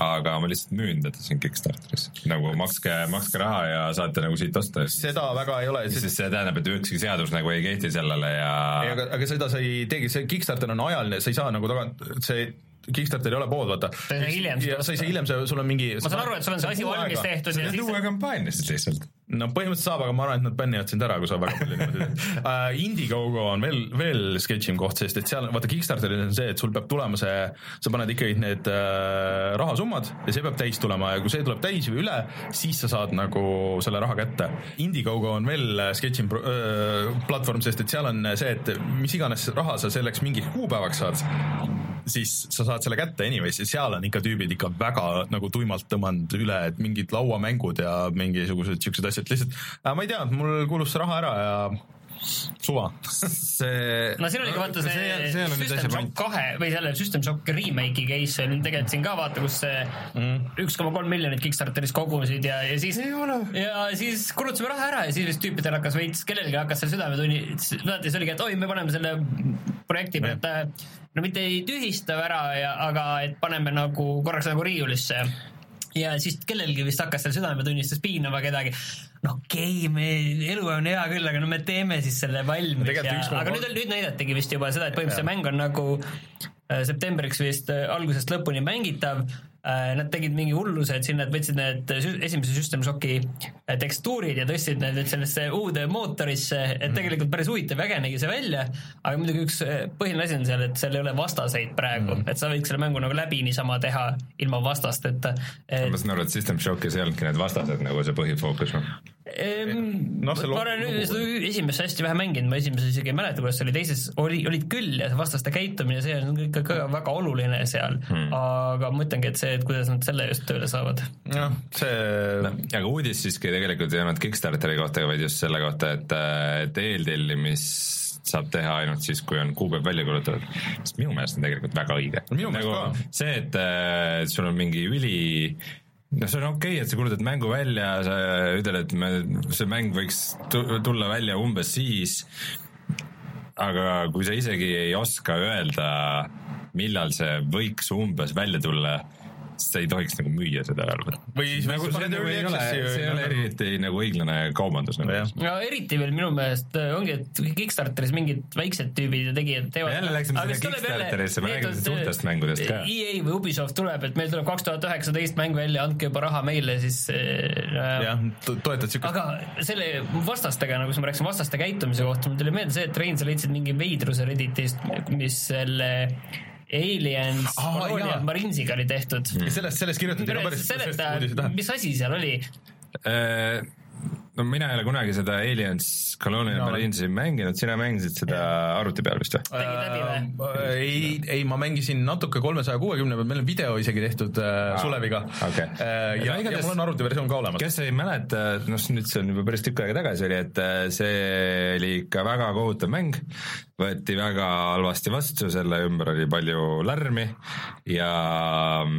aga ma lihtsalt müün teda siin Kickstarteris. nagu makske, makske raha ja saate nagu siit osta seda väga ei ole, siis see tähendab, et ükski seadus nagu ei kehti sellele ja ei, aga, aga seda sa ei teegi, see Kickstarter on ajaline, sa ei saa nagu tagant, see Kickstarter ei ole pood, vaata. sa ei saa hiljem, sul on mingi. ma saan aru, et sul on see asi valmis tehtud siis on uue kampaania siis lihtsalt. No põhimõtteliselt saab, aga ma arvan, et nad bännivad sind ära, kui sa väga palju niimoodi teed uh,. Indiegogo on veel, veel sketšim koht, sest et seal vaata Kickstarteris on see, et sul peab tulema see, sa paned ikkagi need uh, rahasummad ja see peab täis tulema ja kui see tuleb täis või üle, siis sa saad nagu selle raha kätte. Indiegogo on veel sketšim uh, platvorm, sest et seal on see, et mis iganes raha sa selleks mingiks kuupäevaks saad, siis sa saad selle kätte anyways ja seal on ikka tüübid ikka väga nagu tuimalt tõmmanud üle, et mingid lauamängud ja mingisugused siuksed asjad lihtsalt äh,, ma ei tea, mul kulus see raha ära ja suva. see no siin oli ka vaata see, see, see System asja Shock kahe või selle System Shock remake'i case oli tegelikult siin ka vaata, kus see Mm. üks koma kolm miljonit Kickstarteris kogusid ja, ja siis ja siis kulutasime raha ära ja siis vist tüüpidel hakkas veits, kellelgi hakkas seal südametunni, vaata siis oligi, et oi, me paneme selle projekti pealt äh, no mitte ei tühista ära ja, aga et paneme nagu korraks nagu riiulisse ja siis kellelgi vist hakkas seal südametunnistus piinama kedagi. noh, okei okay,, me, elu on hea küll, aga no me teeme siis selle valmis ja aga nüüd, nüüd näidatigi vist juba seda, et põhimõtteliselt see mäng on nagu äh, septembriks vist äh, algusest lõpuni mängitav. Nad tegid mingi hulluse, et sinna võtsid need esimese System Shocki äh, tekstuurid ja tõstsid need nüüd sellesse uude mootorisse, et tegelikult päris huvitav ja äge nägi see välja. aga muidugi üks äh, põhiline asi on seal, et seal ei ole vastaseid praegu mm., et sa võid selle mängu nagu läbi niisama teha ilma vastasteta. ma saan aru, et System Shockis ei olnudki need vastased nagu see põhifookus. Noh, see ma olen nüüd seda esimest hästi vähe mänginud, ma esimeses isegi ei mäleta, kuidas see oli, teises oli, olid küll ja see vastaste käitumine, see on ikka ka väga oluline seal hmm.. aga ma ütlengi, et see, et kuidas nad selle just tööle saavad. jah, see aga uudis siiski tegelikult ei olnud Kickstarteri kohta, vaid just selle kohta, et, et eeltellimist saab teha ainult siis, kui on kuupäev välja kuulutatud, mis minu meelest on tegelikult väga õige. Minu meelest ka. see, et äh, sul on mingi üli noh, see on okei okay,, et sa kuulutad mängu välja, sa ütled, et me, see mäng võiks tu- tulla välja umbes siis, aga kui sa isegi ei oska öelda, millal see võiks umbes välja tulla, sa ei tohiks nagu müüa seda veel. Või siis nagu see nagu ei ole, see ei ole nagu- eriti nagu õiglane kaubandus nagu. no eriti veel minu meelest äh, ongi, et Kickstarteris mingid väiksed tüübid ja tegijad teevad. Jälle läksime sinna Kickstarterisse, me räägime suurtest mängudest ka. EA või Ubisoft tuleb, et meil tuleb kaks tuhat üheksateist mäng välja, andke juba raha meile, siis äh, jah, toetad siukest. aga selle vastastega, nagu sa ma rääkisin vastaste käitumise kohta, mul tuli meelde see, et Rein, sa leidsid mingi veidruse Redditist, mis selle Aliens Aa, Colonial. Marinesiga oli tehtud. sellest, sellest kirjutati ka päris seleta mis asi seal oli? No mina ei ole kunagi seda Aliens Colonial olen- Marinesi mänginud, sina mängisid seda arvuti peal vist või? Tegid läbi või? Äh, ei, ei, ma mängisin natuke kolmesaja kuuekümne peal, meil on video isegi tehtud äh, Suleviga okei. äh,. ja, No ja mul on arvutiversioon ka olemas. kes ei mäleta, noh nüüd see on juba päris tükk aega tagasi oli, et äh, see oli ikka väga kohutav mäng, võeti väga halvasti vastu, selle ümber oli palju lärmi ja äh,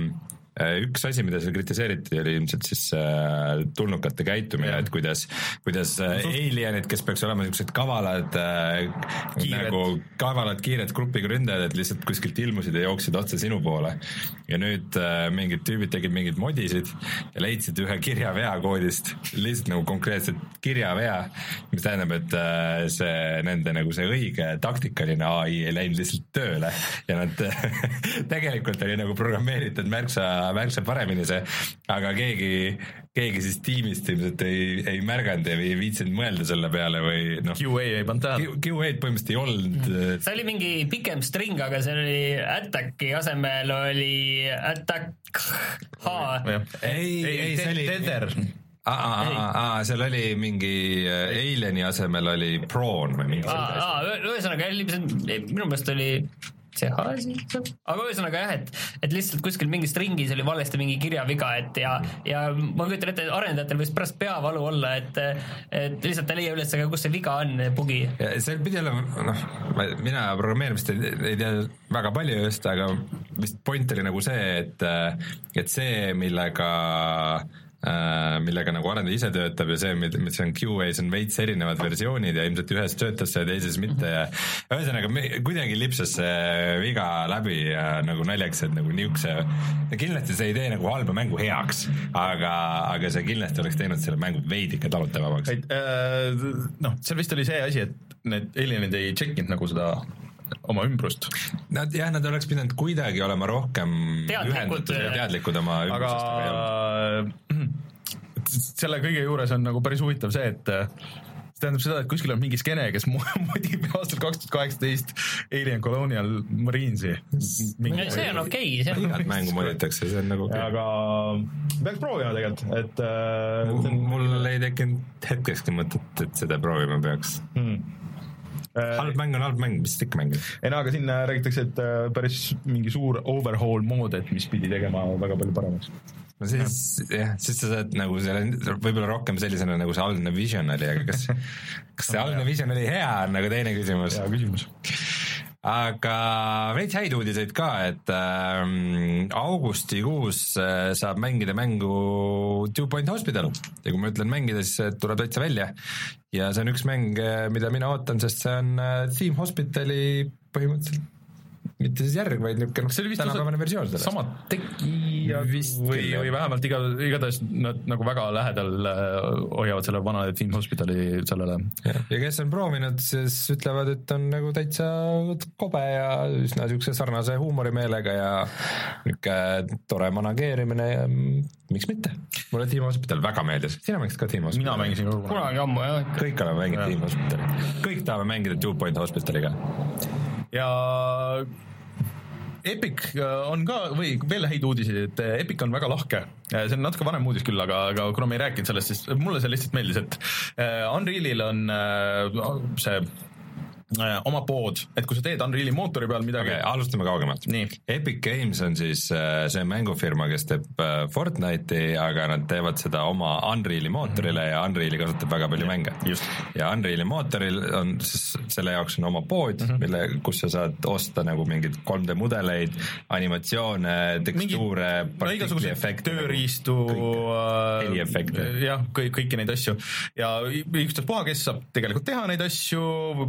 üks asi, mida seal kritiseeriti, oli ilmselt siis äh, tulnukate käitumine, et kuidas, kuidas äh, alienid, kes peaks olema niisugused kavalad äh,, nagu kavalad kiired grupiga ründajad, et lihtsalt kuskilt ilmusid ja jooksid otse sinu poole. ja nüüd äh, mingid tüübid tegid mingeid modisid ja leidsid ühe kirjavea koodist, lihtsalt nagu konkreetselt kirjavea, mis tähendab, et äh, see nende nagu see õige taktikaline ai ei läinud lihtsalt tööle. Ja nad tegelikult oli nagu programmeeritud märksa, märksa paremini see, aga keegi, keegi siis tiimist ilmselt ei, ei märganud ja ei viitsinud mõelda selle peale või noh, QA ei pannud tähele. Q8 põhimõtteliselt ei olnud äh, see oli mingi pikem string, aga see oli attack'i asemel oli attack H. ei, ei, see oli. Tether. aa, seal oli mingi äh, Alieni asemel oli Prawn või mingi ühesõnaga, minu meelest oli CH siis, aga ühesõnaga jah, et, et lihtsalt kuskil mingis ringis oli valesti mingi kirjaviga, et ja, ja ma kujutan ette, arendajatel võis pärast peavalu olla, et, et lihtsalt ei leia üles, aga kus see viga on, bugi. ja see pidi olema, noh, mina programmeerimist ei, ei tea väga palju just, aga vist point oli nagu see, et, et see, millega millega nagu arendaja ise töötab ja see, mis on QA-s on veits erinevad versioonid ja ilmselt ühes töötas see ja teises mitte ja ühesõnaga kuidagi lipsas see viga läbi ja nagu naljaks, et nagu niisuguse, kindlasti see ei tee nagu halba mängu heaks, aga, aga see kindlasti oleks teinud selle mängu veidike talutavamaks. äh, noh, seal vist oli see asi, et need alienid ei check inud nagu seda oma ümbrust, Nad jah, nad oleks pidanud kuidagi olema rohkem Teadlikud, ühendatud ja teadlikud oma ümbrusest, aga selle kõige juures on nagu päris huvitav see, et see tähendab seda, et kuskil on mingi skeene, kes mo- modib aastal kaks tuhat kaheksateist Alien Colonial Marines'i. see on okei, see on igat mängu moditakse, see on nagu okei aga peaks proovima tegelikult, et äh, mul ei tekkinud hetkekski mõtet, et seda proovima peaks. hmm. Äh, halb mäng on halb mäng, mis ikka mängid? ei no aga siin äh, räägitakse, et äh, päris mingi suur overhaul mood, et mis pidi tegema väga palju paremaks. no siis jah, siis sa saad nagu selle võib-olla rohkem sellisena, nagu see algne vision oli, aga kas, kas see algne vision oli hea, on nagu teine küsimus. hea küsimus. Aga veits häid uudiseid ka, et ähm, augustikuus äh, saab mängida mängu Two Point Hospital ja kui ma ütlen mängida, siis see tuleb täitsa välja. ja see on üks mäng, mida mina ootan, sest see on äh, Team Hospitali põhimõtteliselt mitte siis järg, vaid niisugune vist tänapäevane versioon sellest. sama tegija Vist või või vähemalt iga, igatahes nad nagu väga lähedal äh, hoiavad selle vana Team Hospitali sellele. ja kes on proovinud, siis ütlevad, et on nagu täitsa kobe ja üsna niisuguse sarnase huumorimeelega ja niisugune tore manageerimine ja miks mitte. mulle Team Hospital väga meeldis, sina mängisid ka Team Hospitali? mina mängisin kunagi ammu jah. kõik oleme mänginud Team Hospitali, kõik tahame mängida Two Point Hospitaliga. Ja Epic äh, on ka või veel häid uudiseid, et äh, Epic on väga lahke. see on natuke vanem uudis küll, aga, aga kuna me ei rääkinud sellest, siis mulle see lihtsalt meeldis, et äh, Unrealil on äh, see äh, oma pood, et kui sa teed Unreali mootori peal midagi okay,, alustame kaugemalt. Epic Games on siis äh, see mängufirma, kes teeb äh, Fortnite'i, aga nad teevad seda oma Unreali mootorile mm -hmm. ja Unreali kasutab väga palju mänge. just. ja Unreali mootoril on siis, selle jaoks on oma pood mm, -hmm. mille, kus sa saad osta nagu mingeid 3D mudeleid, animatsioone, tekstuure, no igasuguseid tööriistu, heliefekte. jah, kõik, kõiki neid asju ja ükstaspuha, kes saab tegelikult teha neid asju,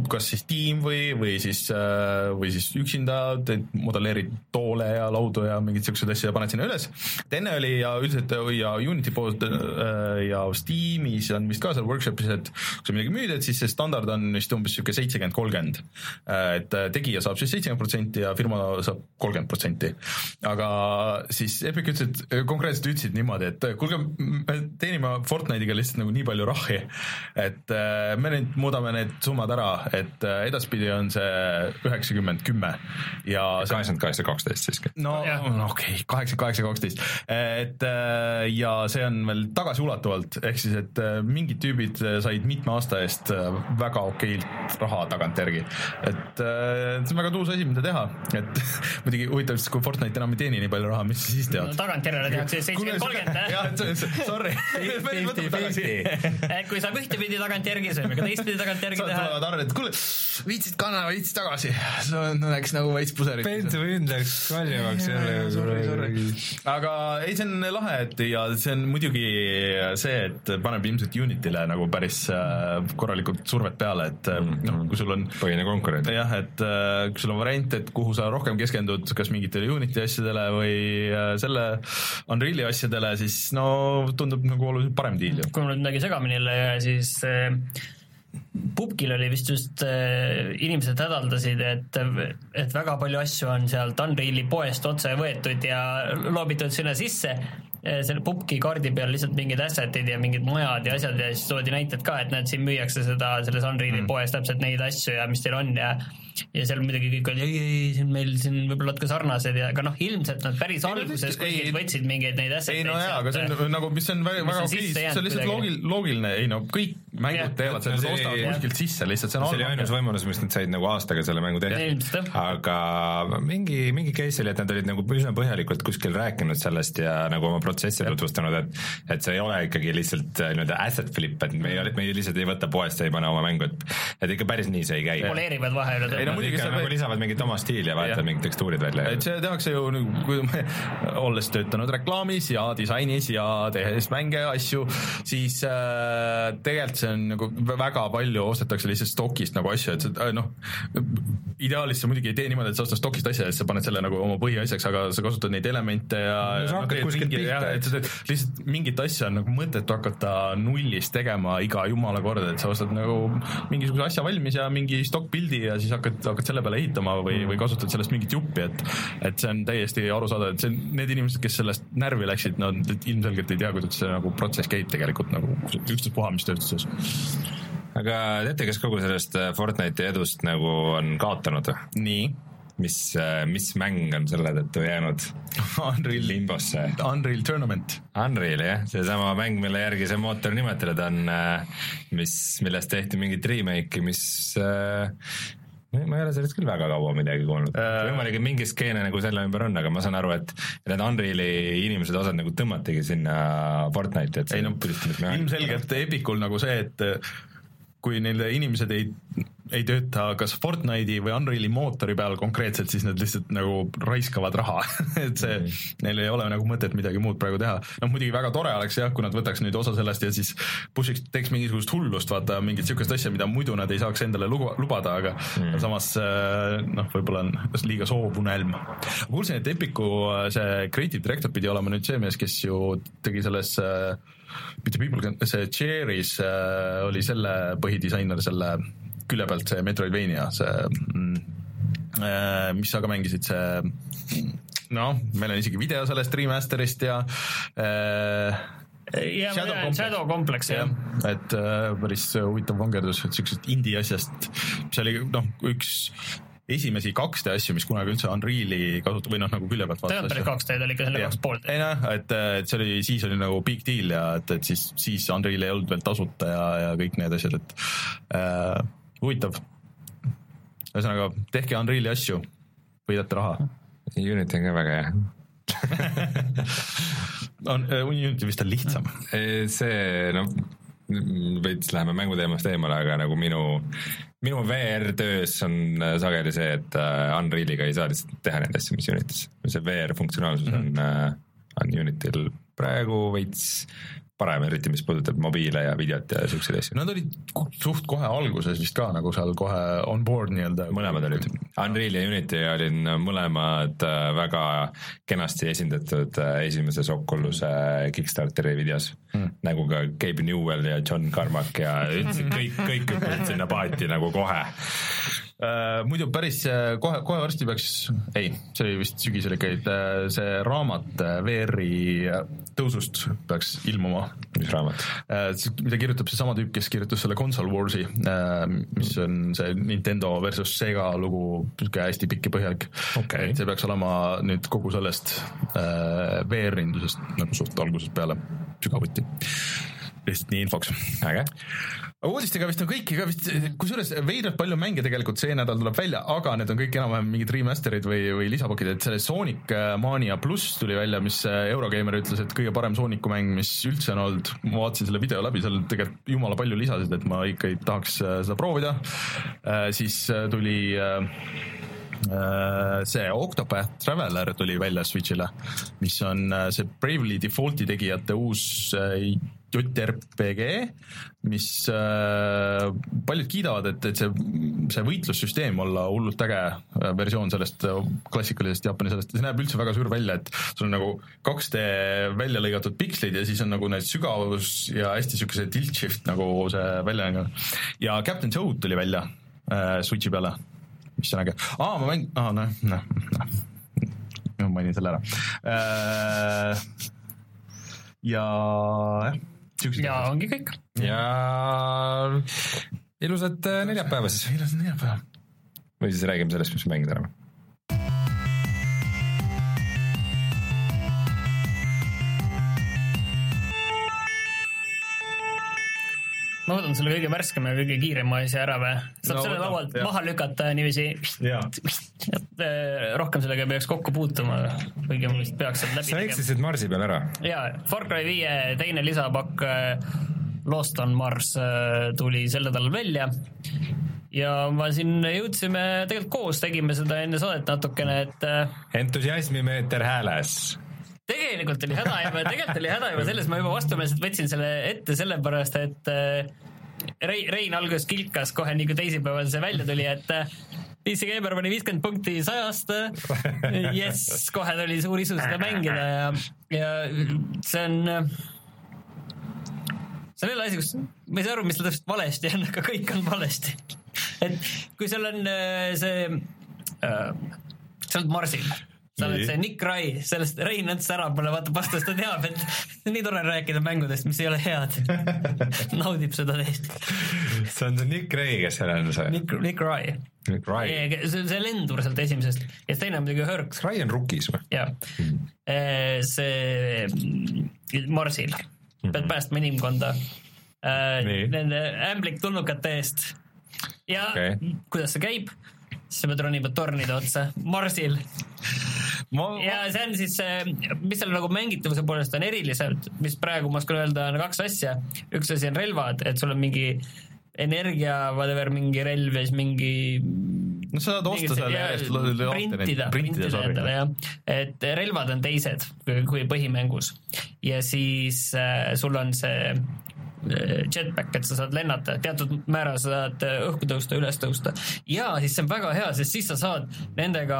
kas siis tiim või, või siis, või siis üksinda, modelleerid toole ja laudu ja mingeid siukseid asju ja paned sinna üles. et enne oli ja üldiselt ja Unity poolt äh, ja Steamis on vist ka seal workshop'is, et kui sa midagi müüd, et siis see standard on vist umbes sihuke seitsekümmend, kolmkümmend. et äh, tegija saab siis seitsekümmend protsenti ja firma saab kolmkümmend protsenti. aga siis Epic ütles, et konkreetselt ütlesid niimoodi, et kuulge, me teenime Fortnite'iga lihtsalt nagu nii palju rahi, et äh, me nüüd muudame need summad ära, et äh, edaspidi on see üheksakümmend, kümme ja kaheksakümmend kaheksa, kaksteist siiski. no Jah. okei kaheksakümmend kaheksa, kaksteist, et äh, ja see on veel tagasiulatuvalt, ehk siis, et äh, mingid tüübid äh, said mitme aasta eest väga okeilt raha tagantjärgi. et see on väga tuus asi, mida teha, et muidugi huvitav, siis kui Fortnite enam ei teeni nii palju raha, mis sa siis no tead? tagantjärele tehakse seitsekümmend, kolmkümmend jah, see, sorry. et kui saab ühtepidi tagantjärgi, võime ka teistpidi tagantjärgi teha. tulevad arved, et kuule, viitsid kanna veits tagasi, see on- läks nagu veits puserit. hind läks kallimaks sorry, sorry. aga ei, see on lahe, et ja see on muidugi see, et paneb ilmselt Unity'le nagu päris äh, korralikult survet peale, et äh, noh, kui sul on põhine konkurent. jah, et äh, kui sul on variant, et kuhu sa rohkem keskendud, kas mingitele Unity asjadele või selle Unreali asjadele, siis no tundub nagu oluliselt parem diil ju. kui mul nüüd midagi segamini jälle ei jää, siis äh, Pupkil oli vist just äh,, inimesed hädaldasid, et, et väga palju asju on sealt Unreali poest otse võetud ja loobitud sinna sisse äh, selle Pupki kaardi peal lihtsalt mingid asset'id ja mingid majad ja asjad ja siis toodi näited ka, et näed, siin müüakse seda selles Unreali mm. poes täpselt neid asju ja mis teil on ja ja seal muidugi kõik olid ei, ei, siin meil siin võib-olla natuke sarnased ja aga noh, ilmselt nad päris Ei, alguses kuskilt võtsid mingeid neid asset'id ei no jaa, aga see on nagu, mis on väga, mis väga okei, see on lihtsalt loogil-, loogiline, ei no kõik mängud teevad selle, sa See ostad oli- kuskilt sisse lihtsalt, see on see oli ainus võimalus, miks nad said nagu aastaga selle mängu jah.. aga mingi, mingi case oli, et nad olid nagu üsna põhjalikult kuskil rääkinud sellest ja nagu oma protsessi tutvustanud, et et see ei ole ikkagi lihtsalt äh, nii-öelda asset flip, et me ei, me ei lihtsalt ei võta poest ja ei pane oma mängu, et et ikka päris nii see ei käi. poleerivad vahele. No muidugi see- nagu lisavad mingit oma stiili ja vahetavad mingid tekstuurid välja. et see tehakse ju nagu, kui me olles töötanud reklaamis ja disainis ja tehes mänge ja asju, siis äh, tegelikult see on nagu väga palju ostetakse lihtsalt stokist nagu asju, et äh, noh, ideaalis sa muidugi ei tee niimoodi, et sa ostad stokist asja ja siis sa paned selle nagu oma põhiasjaks, aga sa kasutad neid elemente ja No sa hakkad kuskilt pihta, et sa teed lihtsalt mingit asja on nagu mõttetu hakata nullist tegema iga jumala kord, et sa ostad nagu mingisuguse asja valmis ja mingi stokkpildi ja siis hakkad, hakkad selle peale ehitama või, või kasutad sellest mingit juppi, et et see on täiesti arusaadav, et see need inimesed, kes sellest närvi läksid, nad ilmselgelt ei tea, kuidas see nagu protsess käib tegelikult nagu ükstaspuha mis tööstuses. aga teate, kes kogu sellest äh, Fortnite'i edust nagu on kaotanud nii, mis, mis mäng on selle tõttu jäänud Unreal, limbosse? Unreal Tournament. Unreal jah, seesama mäng, mille järgi see mootor nimetatud on, mis, millest tehti mingit remake'i, mis äh, ma ei ole sellest küll väga kaua midagi kuulnud Äh. võimalik, et mingi skeene nagu selle ümber on, aga ma saan aru, et need Unreali inimesed, osad nagu tõmmatigi sinna Fortnite'i, et ei no ilmselgelt Epicul nagu see, et kui neile inimesed ei, ei tööta kas Fortnite'i või Unreali mootori peal konkreetselt, siis nad lihtsalt nagu raiskavad raha et see, neil ei ole nagu mõtet midagi muud praegu teha. noh, muidugi väga tore oleks jah, kui nad võtaks nüüd osa sellest ja siis push'iks, teeks mingisugust hullust, vaata mingit sihukest asja, mida muidu nad ei saaks endale luba, lubada, aga mm. samas äh, noh, võib-olla on liiga soovunelm. kuulsin, et Epicu äh, see creative director pidi olema nüüd see mees, kes ju tegi selles äh, mitte People Can, see Cherry's äh, oli selle põhidisainer selle külje pealt, see Metroidvania, see mm, äh, mis sa ka mängisid, see noh, meil on isegi video sellest remaster'ist ja äh, ja Shadow Complex. Shadow Complex jah jah, et äh, päris huvitav vangerdus, et siuksest indie asjast, mis oli noh, üks esimesi 2D asju, mis kunagi üldse Unreali kasutab või noh, nagu külje pealt tegelikult päris kaks teed oli ikka selle kaks poolt. ei noh, et, et see oli, siis oli nagu big deal ja et, et siis, siis Unreal ei olnud veel tasuta ja, ja kõik need asjad, et äh, huvitav. ühesõnaga, tehke Unreali asju, võidate raha. Unity on ka väga hea. on, Unity vist on lihtsam. see noh, veits läheme mänguteemast eemale, aga nagu minu, minu VR-töös on äh, sageli see, et äh, Unrealiga ei saa lihtsalt teha neid asju, mis Unitis. see VR funktsionaalsus on mm, -hmm. on Unitil praegu veits parem, eriti mis puudutab mobiile ja videot ja siukseid asju. Nad olid suht kohe alguses vist ka nagu seal kohe on board nii-öelda. mõlemad olid, Unreal ja Unity olid mõlemad äh, väga kenasti esindatud äh, esimeses Oculus'e Kickstarteri videos mm.. nagu ka Gabe Newell ja John Carmack ja üldse kõik, kõik hüppasid sinna paati nagu kohe. Äh, muidu päris äh, kohe, kohe varsti peaks, ei, see oli vist sügisel ikka, et äh, see raamat VR-i tõusust peaks ilmuma. mis raamat? mida kirjutab seesama tüüp, kes kirjutas selle Console Warsi, mis on see Nintendo versus Sega lugu, sihuke hästi pikk ja põhjalik et see peaks olema nüüd kogu sellest VR-indusest nagu suht algusest peale sügavuti. Lihtsalt nii infoks äge. uudistega vist on kõik, ega vist, kusjuures veidralt palju mänge tegelikult see nädal tuleb välja, aga need on kõik enam-vähem mingid remaster'id või, või lisapakid, et selle Sonic äh, Mania pluss tuli välja, mis äh, Eurogeimer ütles, et kõige parem Sooniku mäng, mis üldse on olnud. ma vaatasin selle video läbi, seal tegelikult jumala palju lisasid, et ma ikka tahaks äh, seda proovida. siis tuli see Octopath Traveler tuli välja Switch'ile, mis on see Bravely Default'i tegijate uus JRPG, mis äh, paljud kiidavad, et, et see, see võitlussüsteem olla hullult äge äh, versioon sellest äh, klassikalisest Jaapani sellest, see näeb üldse väga suur välja, et sul on nagu 2D välja lõigatud pikslid ja siis on nagu need sügavus ja hästi siukese tilt shift nagu see välja näeb. ja Captain Toad tuli välja äh, Switch'i peale, mis on äge, aa ma mäng-, aa noh, noh, noh, ma mainin selle ära äh,. ja jah, ja ongi kõik. ja ilusat äh, neljapäeva siis meil on neljapäev. või siis räägime sellest, mis me mängida oleme. Ma võtan selle kõige värskema ja kõige kiirema asja ära või? saab No selle laualt maha lükata niiviisi, äh, rohkem sellega ei peaks kokku puutuma, kuigi ma vist peaks selle läbi sa eksisid Marsi peal ära. jaa, Far Cry viie teine lisapakk äh, Lost on Mars äh, tuli sel nädalal välja ja ma siin jõudsime tegelikult koos, tegime seda enne saadet natukene, et entusiasmimeeter hääles. Tegelikult oli häda juba, tegelikult oli häda juba selles, ma juba vastumeelselt võtsin selle ette sellepärast, et äh, Rein, Rein alguses kilkas kohe nii kui teisipäeval see välja tuli, et äh, PC Gamer pani viiskümmend punkti sajast. jess, kohe tuli suur isu seda mängida ja, ja see on, see on jälle asi, kus ma ei saa aru, mis seal täpselt valesti on, aga kõik on valesti. et kui seal on äh, see äh,, sa oled Marsil, sa oled see Nick Rai, sellest Rein Õnts ära pole vaata vastu, sest ta teab, et nii tore on rääkida mängudest, mis ei ole head. naudib seda täiesti. see on see Nick Ray, kes seal on see. Nick, Nick Rai. Nick Ray. see, see lendur sealt esimesest ja siis teine on muidugi Herc, kas Ray on Rookis või? jah. see mm, Marsil, pead päästma inimkonda Nii. nende ämblik tulnukate eest. ja okay. kuidas see käib? sa pead ronima tornide otsa Marsil ma, ja see on siis mis seal nagu mängitavuse poolest on eriliselt, mis praegu ma oskan öelda, on kaks asja. üks asi on relvad, et sul on mingi energia, whatever, mingi relv ja siis mingi no sa saad osta selle eest. printida, printida endale jah, et relvad on teised kui, põhimängus ja siis äh, sul on see jetpack, et sa saad lennata, teatud määral sa saad äh, õhku tõusta, üles tõusta. Ja siis see on väga hea, sest siis sa saad nendega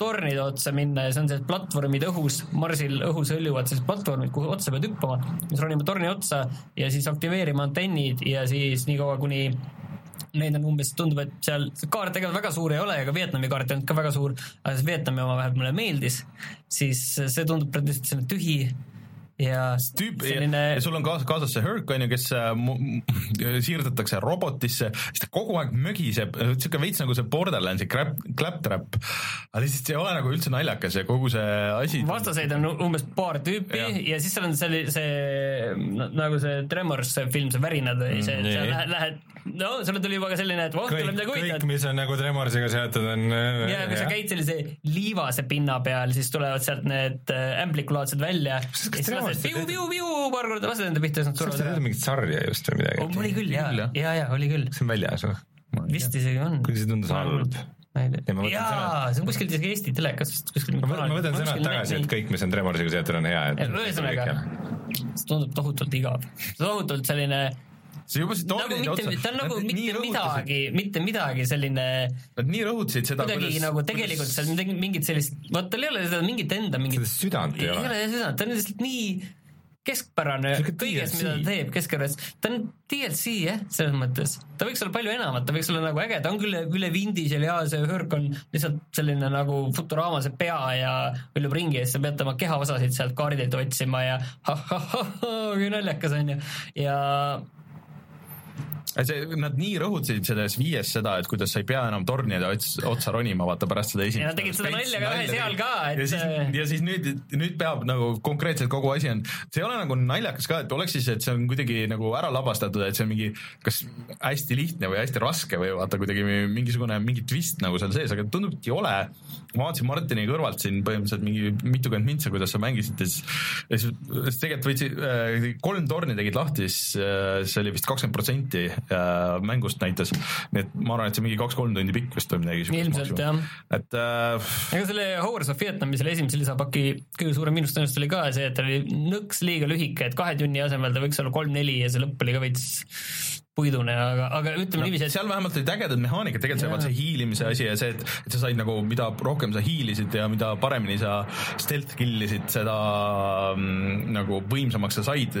tornide otsa minna ja see on sellised platvormid õhus, Marsil õhus hõljuvad sellised platvormid, kuhu otsa pead hüppama, siis ronime torni otsa ja siis aktiveerima antennid ja siis niikaua, kuni neid on umbes, tundub, et seal kaart tegelikult väga suur ei ole, ega Vietnami kaart ei olnud ka väga suur, aga see Vietnami oma vähemalt mulle meeldis, siis see tundub lihtsalt selline tühi ja tüüp selline ja sul on kaasas, kaasas see Herc on ju, kes äh, siirdatakse robotisse, siis ta kogu aeg mögiseb, siuke veits nagu see Borderlandsi crap, claptrap. aga lihtsalt see ei ole nagu üldse naljakas ja kogu see asi. vastaseid on umbes paar tüüpi ja, ja siis seal on see no, nagu see Tremors, see film, see värinad või see, nii. sa lähed, lähed, no sulle tuli juba ka selline, et voh, tuleb, midagi kõik, huvitavat. mis on nagu Tremorsiga seotud, on. äh, ja kui sa käid sellise liivase pinna peal, siis tulevad sealt need äh, ämblikulaadsid välja. kas Tremors- lased piu-piu-piu paar korda lased enda pihta ja siis nad kas surevad see ära oli. mingit sarja just või midagi? oli küll ja Küll, jah., ja, ja oli küll, see on väljas või? vist isegi on. kuidas see tundus halb? ma ei Ja tea jaa, see on kuskil isegi Eesti telekas vist kuskil. ma võtan, sõnad tagasi, et kõik, mis on Tremorsiga seotud, on hea, et. ühesõnaga, see tundub tohutult igav, tohutult selline see juba siit nagu mitte, ta on nagu mitte midagi, mitte midagi selline Nad nii rõhutasid seda, kuidagi nagu tegelikult seal midagi, mingit sellist, vaat tal ei ole seda mingit enda mingit seda südant ei ei ole. ole seda, ta on lihtsalt nii keskpärane kõiges, mida ta teeb Keskerakond, ta on DLC jah, selles mõttes, ta võiks olla palju enamat, ta võiks olla nagu äge, ta on küll üle vindi seal ja see Hörk on lihtsalt selline nagu Futurama see pea ja hõljub ringi ja siis sa pead tema kehaosasid sealt kaardilt otsima ja ha-ha-ha-ha, kui naljakas on ju, ja see, nad nii rõhutasid selles viies seda, et kuidas sa ei pea enam tornide ots, otsa ronima, vaata pärast seda esimest. Ja nad tegid seda nalja ka ühe seal ka, et- ja siis, ja siis nüüd, nüüd peab nagu konkreetselt kogu asi on, see ei ole nagu naljakas ka, et oleks siis, et see on kuidagi nagu ära lavastatud, et see on mingi kas hästi lihtne või hästi raske või vaata kuidagi mingisugune mingi twist nagu seal sees, aga tundub, et ei ole. ma vaatasin Martini kõrvalt siin põhimõtteliselt mingi mitukümmend mintsa, kuidas sa mängisid ja siis, ja siis tegelikult võtsid äh,, kolm torni tegid lahti, siis äh, see oli vist kakskümmend protsenti äh, mängust näitas. nii et ma arvan, et see mingi kaks-kolm tundi pikk vist või midagi Ilmselt, jah. et äh, ega selle Horrors of Vietnami selle esimese lisapaki kõige suurem miinus tõenäoliselt oli ka see, et ta oli nõks liiga lühike, et kahe tunni asemel ta võiks olla kolm-neli ja see lõpp oli ka veits puidune, aga, aga ütleme no, niiviisi, et seal vähemalt olid ägedad mehaanikad, tegelikult see, vaat see hiilimise asi ja see, et, et sa said nagu, mida rohkem sa hiilisid ja mida paremini sa stealth kill isid, seda mm, nagu võimsamaks sa said.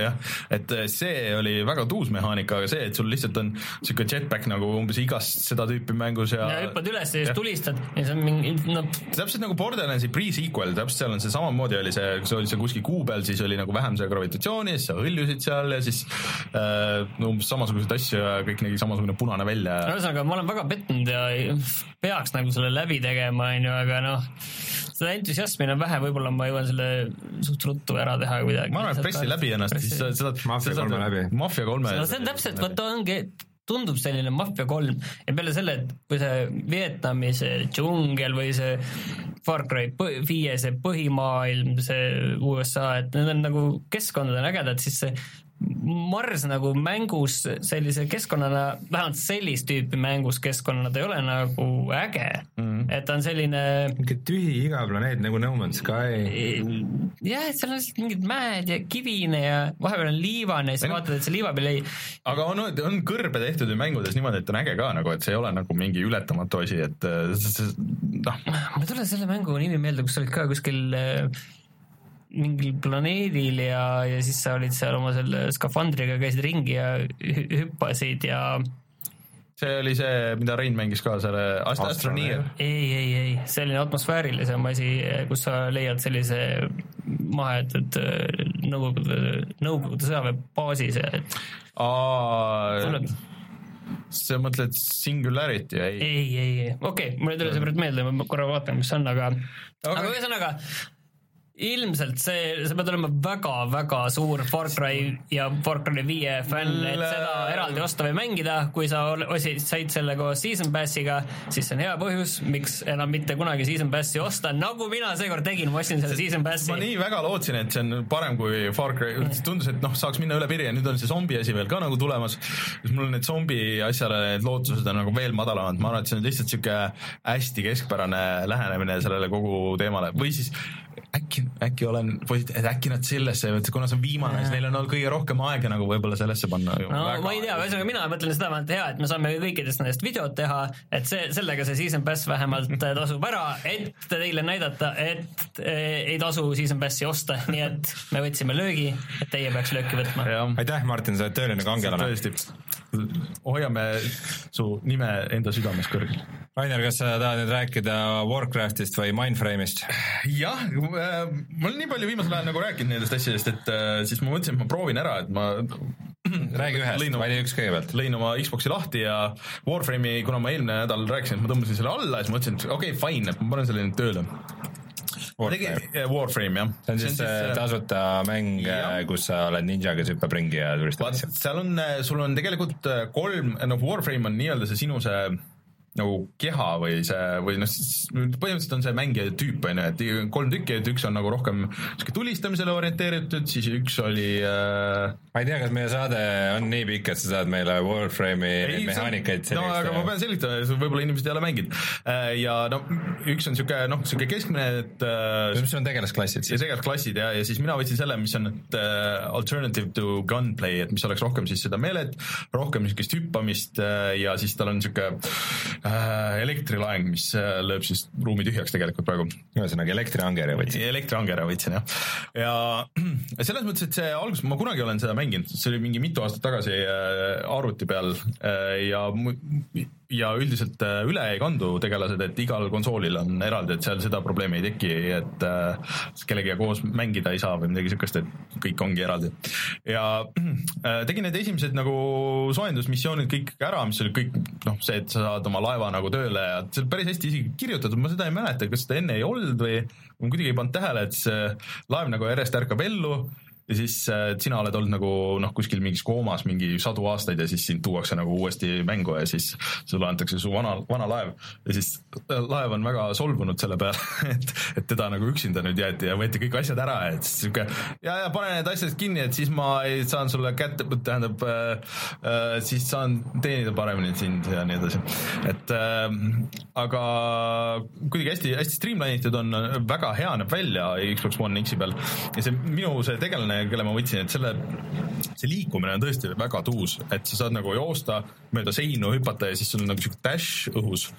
jah. et eh, see oli väga tuus mehaanika, aga see, et sul lihtsalt on siuke jetpack nagu umbes igast seda tüüpi mängus ja, ja hüppad üles ja siis tulistad ja see on mingi, no täpselt nagu Borderlandsi pre-sequel, täpselt seal on see samamoodi oli see, kui sa olid seal kuskil kuu peal, siis oli nagu vähem seda gravitatsiooni, siis sa hõljusid seal ja siis äh, umbes samasuguseid asju ja kõik nägi samasugune punane välja no ühesõnaga, ma olen väga pettunud ja peaks nagu selle läbi tegema, onju, aga noh, seda entusiasmi on vähe, võib-olla ma jõuan selle suht ruttu ära teha kuidagi. ma arvan, et pressi läbi ennast, siis sa seda Mafia kolme läbi. Mafia kolme no see on täpselt, vot ongi, tundub selline Mafia kolm ja peale selle, et kui see Vietnami see džungel või see Far Cry viie see põhimaailm, see USA, et need on nagu keskkondad on ägedad, siis see Mars nagu mängus sellise keskkonnana, vähemalt sellist tüüpi mängus keskkonnana ta ei ole nagu äge mm. -hmm. et ta on selline mingi tühi igav planeet nagu No Man's Sky. jah, et seal on lihtsalt mingid mäed ja kivine ja vahepeal on liivane ja siis vaatad, et see liiva peal ei aga on, on kõrbe tehtud ju mängudes niimoodi, et on äge ka nagu, et see ei ole nagu mingi ületamatu asi, et äh, noh, mul ei tule selle mängu nimi meelde, kus olid ka kuskil äh, mingil planeedil ja, ja siis sa olid seal oma selle skafandriga, käisid ringi ja hü- hüppasid ja see oli see, mida Rein mängis ka, selle Ast- Astroneer. ei, ei, ei, selline atmosfäärilisem asi, kus sa leiad sellise mahajäetud äh, Nõukogude, Nõukogude sõjaväebaasis ja et tuleb sa mõtled Singularity, ei? ei, ei, ei, okei okay,, mul ei tule see praegu meelde, ma korra vaatan, mis see on, aga okay. aga ühesõnaga ilmselt see, sa pead olema väga-väga suur Far Cry ja Far Cry viie fänn, et seda eraldi osta või mängida, kui sa ol- osi- said selle koos Season Passiga, siis see on hea põhjus, miks enam mitte kunagi Season Passi osta, nagu mina seekord tegin, ma ostsin selle Season Passi. Ma. nii väga lootsin, et see on parem kui Far Cry, tundus, et noh, saaks minna üle piiri ja nüüd on see zombi asi veel ka nagu tulemas. siis mul need zombi asjale need lootused on nagu veel madalamad, ma arvan, et see on lihtsalt sihuke hästi keskpärane lähenemine sellele kogu teemale. Või siis äkki, äkki olen positiivne, et äkki nad sellesse, kuna see on viimane, siis neil on olnud kõige rohkem aega nagu võib-olla sellesse panna. no väga... ma ei tea, ühesõnaga mina mõtlen seda, et hea, et me saame kõikidest nendest videot teha, et see, sellega see Season Pass vähemalt äh, tasub ära, et teile näidata, et eh, ei tasu Season Passi osta, nii et me võtsime löögi, et teie peaks lööki võtma. aitäh, Martin, sa oled tõeline kangelane. tõesti, hoiame su nime enda südames kõrgel Rainer, kas sa tahad nüüd rääkida Warcraftist või Mindframe'ist? jah, ma olen nii palju viimasel ajal nagu rääkinud nendest asjadest, et äh, siis ma mõtlesin, et ma proovin ära, et ma räägi ühest, vali üks kõigepealt. lõin oma Xbox'i lahti ja Warframe'i, kuna ma eelmine nädal rääkisin, et ma tõmbasin selle alla ja siis mõtlesin, et okei okay,, fine, et ma panen selle nüüd tööle. Warframe, Warframe jah. see on siis see tasuta mäng kus sa oled ninja, kes hüppab ringi ja tulistab vaat asju. seal on, sul on tegelikult äh, kolm, noh, Warframe on nii-öelda see sinu see nagu keha või see või noh, põhimõtteliselt on see mängija tüüp on ju, et kolm tükki, et üks on nagu rohkem sihuke tulistamisele orienteeritud, siis üks oli äh, ma ei tea, kas meie saade on nii pikk, et sa saad meile Warframe'i mehaanikaid no aga ma pean selgitama, võib-olla inimesed ei ole mänginud. ja no üks on sihuke noh, sihuke keskmine, et äh, mis on tegelasklassid siis? tegelikult klassid ja, ja siis mina võtsin selle, mis on et, äh, alternative to gunplay, et mis oleks rohkem siis seda meelet, rohkem niisugust hüppamist äh, ja siis tal on äh, elektrilaeng, mis äh, lööb siis ruumi tühjaks tegelikult praegu. ühesõnaga elektriangeri võtsid. elektriangera võtsin jah, ja selles mõttes, et see alguses ma kunagi olen seda mänginud, see oli mingi mitu aastat tagasi äh, arvuti peal äh, ja ja üldiselt äh, üle ei kandu tegelased, et igal konsoolil on eraldi, et seal seda probleemi ei teki, et äh, kellegagi koos mängida ei saa või midagi siukest, et kõik ongi eraldi. ja äh, tegin need esimesed nagu soojendusmissioonid kõik ära, mis oli kõik noh, see, et sa saad oma laeva nagu tööle ja see on päris hästi isegi kirjutatud, ma seda ei mäleta, kas seda enne ei olnud või ma kuidagi ei pannud tähele, et see laev nagu järjest ärkab ellu ja siis äh, sina oled olnud nagu noh, kuskil mingis koomas mingi sadu aastaid ja siis sind tuuakse nagu uuesti mängu ja siis sulle antakse su vana, vana laev ja siis äh, laev on väga solvunud selle peale, et, et teda nagu üksinda nüüd jäeti ja võeti kõik asjad ära, et siis sihuke ja, ja pane need asjad kinni, et siis ma ei saan sulle kätte, tähendab äh, äh, siis saan teenida paremini sind ja nii edasi. et äh, aga kuidagi hästi, hästi streamline itud on, väga hea näeb välja Xbox One X-i peal ja see minu see tegelane, kelle ma võtsin, et selle, see liikumine on tõesti väga tuus, et sa saad nagu joosta mööda seinu, hüpata ja siis sul on nagu siuke dash õhus,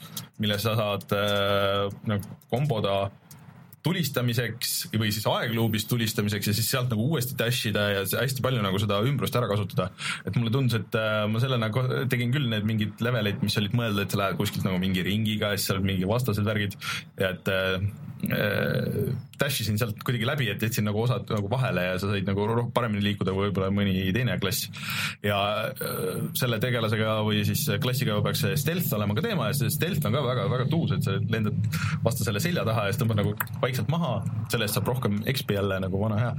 mille sa saad äh, nagu komboda tulistamiseks või siis aegluubis tulistamiseks ja siis sealt nagu uuesti dash ida ja hästi palju nagu seda ümbrust ära kasutada. et mulle tundus, et äh, ma sellena tegin küll need mingid leveleid, mis olid mõeldud, et sa lähed kuskilt nagu mingi ringiga ja siis seal mingi vastased värgid et äh, äh dash isin sealt kuidagi läbi, et jätsin nagu osad nagu vahele ja sa said nagu paremini liikuda kui võib-olla mõni teine klass. ja äh, selle tegelasega või siis klassiga peaks see stealth olema ka teema ja see stealth on ka väga-väga tuus, et sa lendad vastasele selja taha ja siis tõmbad nagu vaikselt maha, selle eest saab rohkem XP jälle nagu vana hea.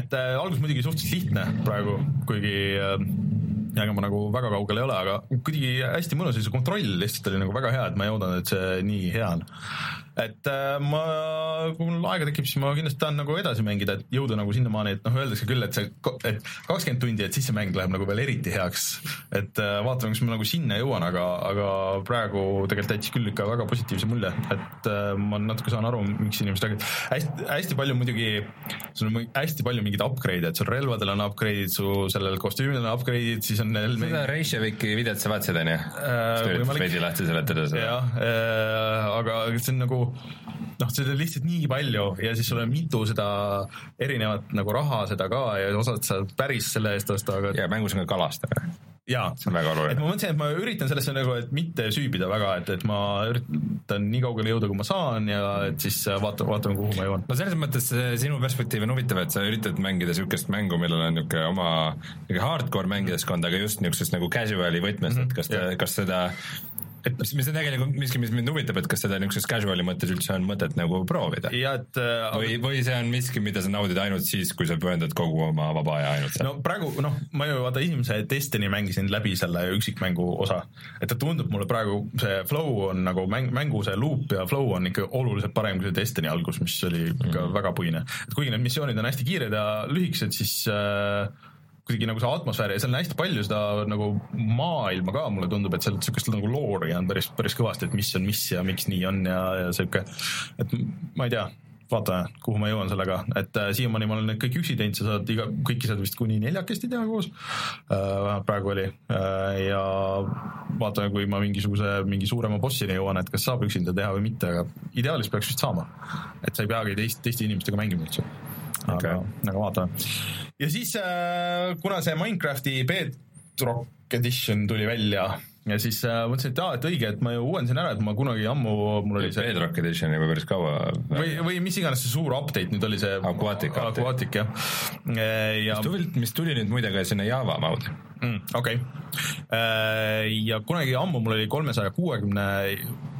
et äh, algus muidugi suhteliselt lihtne praegu, kuigi äh, ja ega ma nagu väga kaugel ei ole, aga kuidagi hästi mõnus ja see kontroll lihtsalt oli nagu väga hea, et ma ei oodanud, et see nii hea on et äh, ma, kui mul aega tekib, siis ma kindlasti tahan nagu edasi mängida, et jõuda nagu sinnamaani, et noh, öeldakse küll, et see, et kakskümmend tundi, et siis see mäng läheb nagu veel eriti heaks. et äh, vaatame, kas ma nagu sinna jõuan, aga, aga praegu tegelikult jättis küll ikka väga positiivse mulje, et äh, ma natuke saan aru, miks inimesed räägivad. hästi, hästi palju muidugi, sul on hästi palju mingeid upgrade'e, et sul relvadel on upgrade'id, su sellel kostüümil on upgrade'id, siis on neil seda Reisjaviki videot sa vaatasid, onju? veidi lahti seletada seda. jah, aga see on nagu noh, seda on lihtsalt nii palju ja siis sul on mitu seda erinevat nagu raha seda ka ja osad saad päris selle eest osta, aga. ja mängus on ka kalastamine jaa, et ma mõtlesin, et ma üritan sellesse nagu, et mitte süübida väga, et, et ma üritan nii kaugele jõuda, kui ma saan ja et siis vaatame, vaatame, kuhu ma jõuan. no selles mõttes sinu perspektiiv on huvitav, et sa üritad mängida niisugust mängu, millel on niisugune oma niisugune hardcore mängijaskond, aga just niisugusest nagu casual'i võtmes mm, -hmm. et kas ta, kas seda et mis, mis on tegelikult miski, mis mind huvitab, et kas seda niisuguses casual'i mõttes üldse on mõtet nagu proovida? Et, äh, või, või see on miski, mida sa naudid ainult siis, kui sa pühendad kogu oma vaba aja ainult sellele? no praegu noh, ma ju vaata esimese Destiny mängisin läbi selle üksikmängu osa, et ta tundub mulle praegu, see flow on nagu mäng, mängu see loop ja flow on ikka oluliselt parem kui see Destiny algus, mis oli ikka mm väga puine. et kuigi need missioonid on hästi kiired ja lühikesed, siis äh, kuidagi nagu see atmosfäär ja seal on hästi palju seda nagu maailma ka, mulle tundub, et seal niisugust nagu loori on päris, päris kõvasti, et mis on mis ja miks nii on ja, ja sihuke, et ma ei tea, vaatame, kuhu ma jõuan sellega, et äh, siiamaani ma olen need kõik üksi teinud, sa saad iga, kõiki saad vist kuni neljakesti teha koos äh,, vähemalt praegu oli äh,, ja vaatame, kui ma mingisuguse, mingi suurema bossini jõuan, et kas saab üksinda teha või mitte, aga ideaalis peaks vist saama. et sa ei peagi teist, teiste inimestega mängima üldse okay., aga, aga vaatame. Ja siis äh, kuna see Minecrafti Bedrock Edition tuli välja ja siis äh, mõtlesin, et aa, et õige, et ma ju uuendasin ära, et ma kunagi ammu, mul oli see Bedrock Edition juba päris kaua või, või mis iganes see suur update nüüd oli, see Aquatic, Aquatic jah ja.... mis tuli, mis tuli nüüd muide ka sinna Java moodi mm,. okei okay., äh, ja kunagi ammu mul oli kolmesaja kuuekümne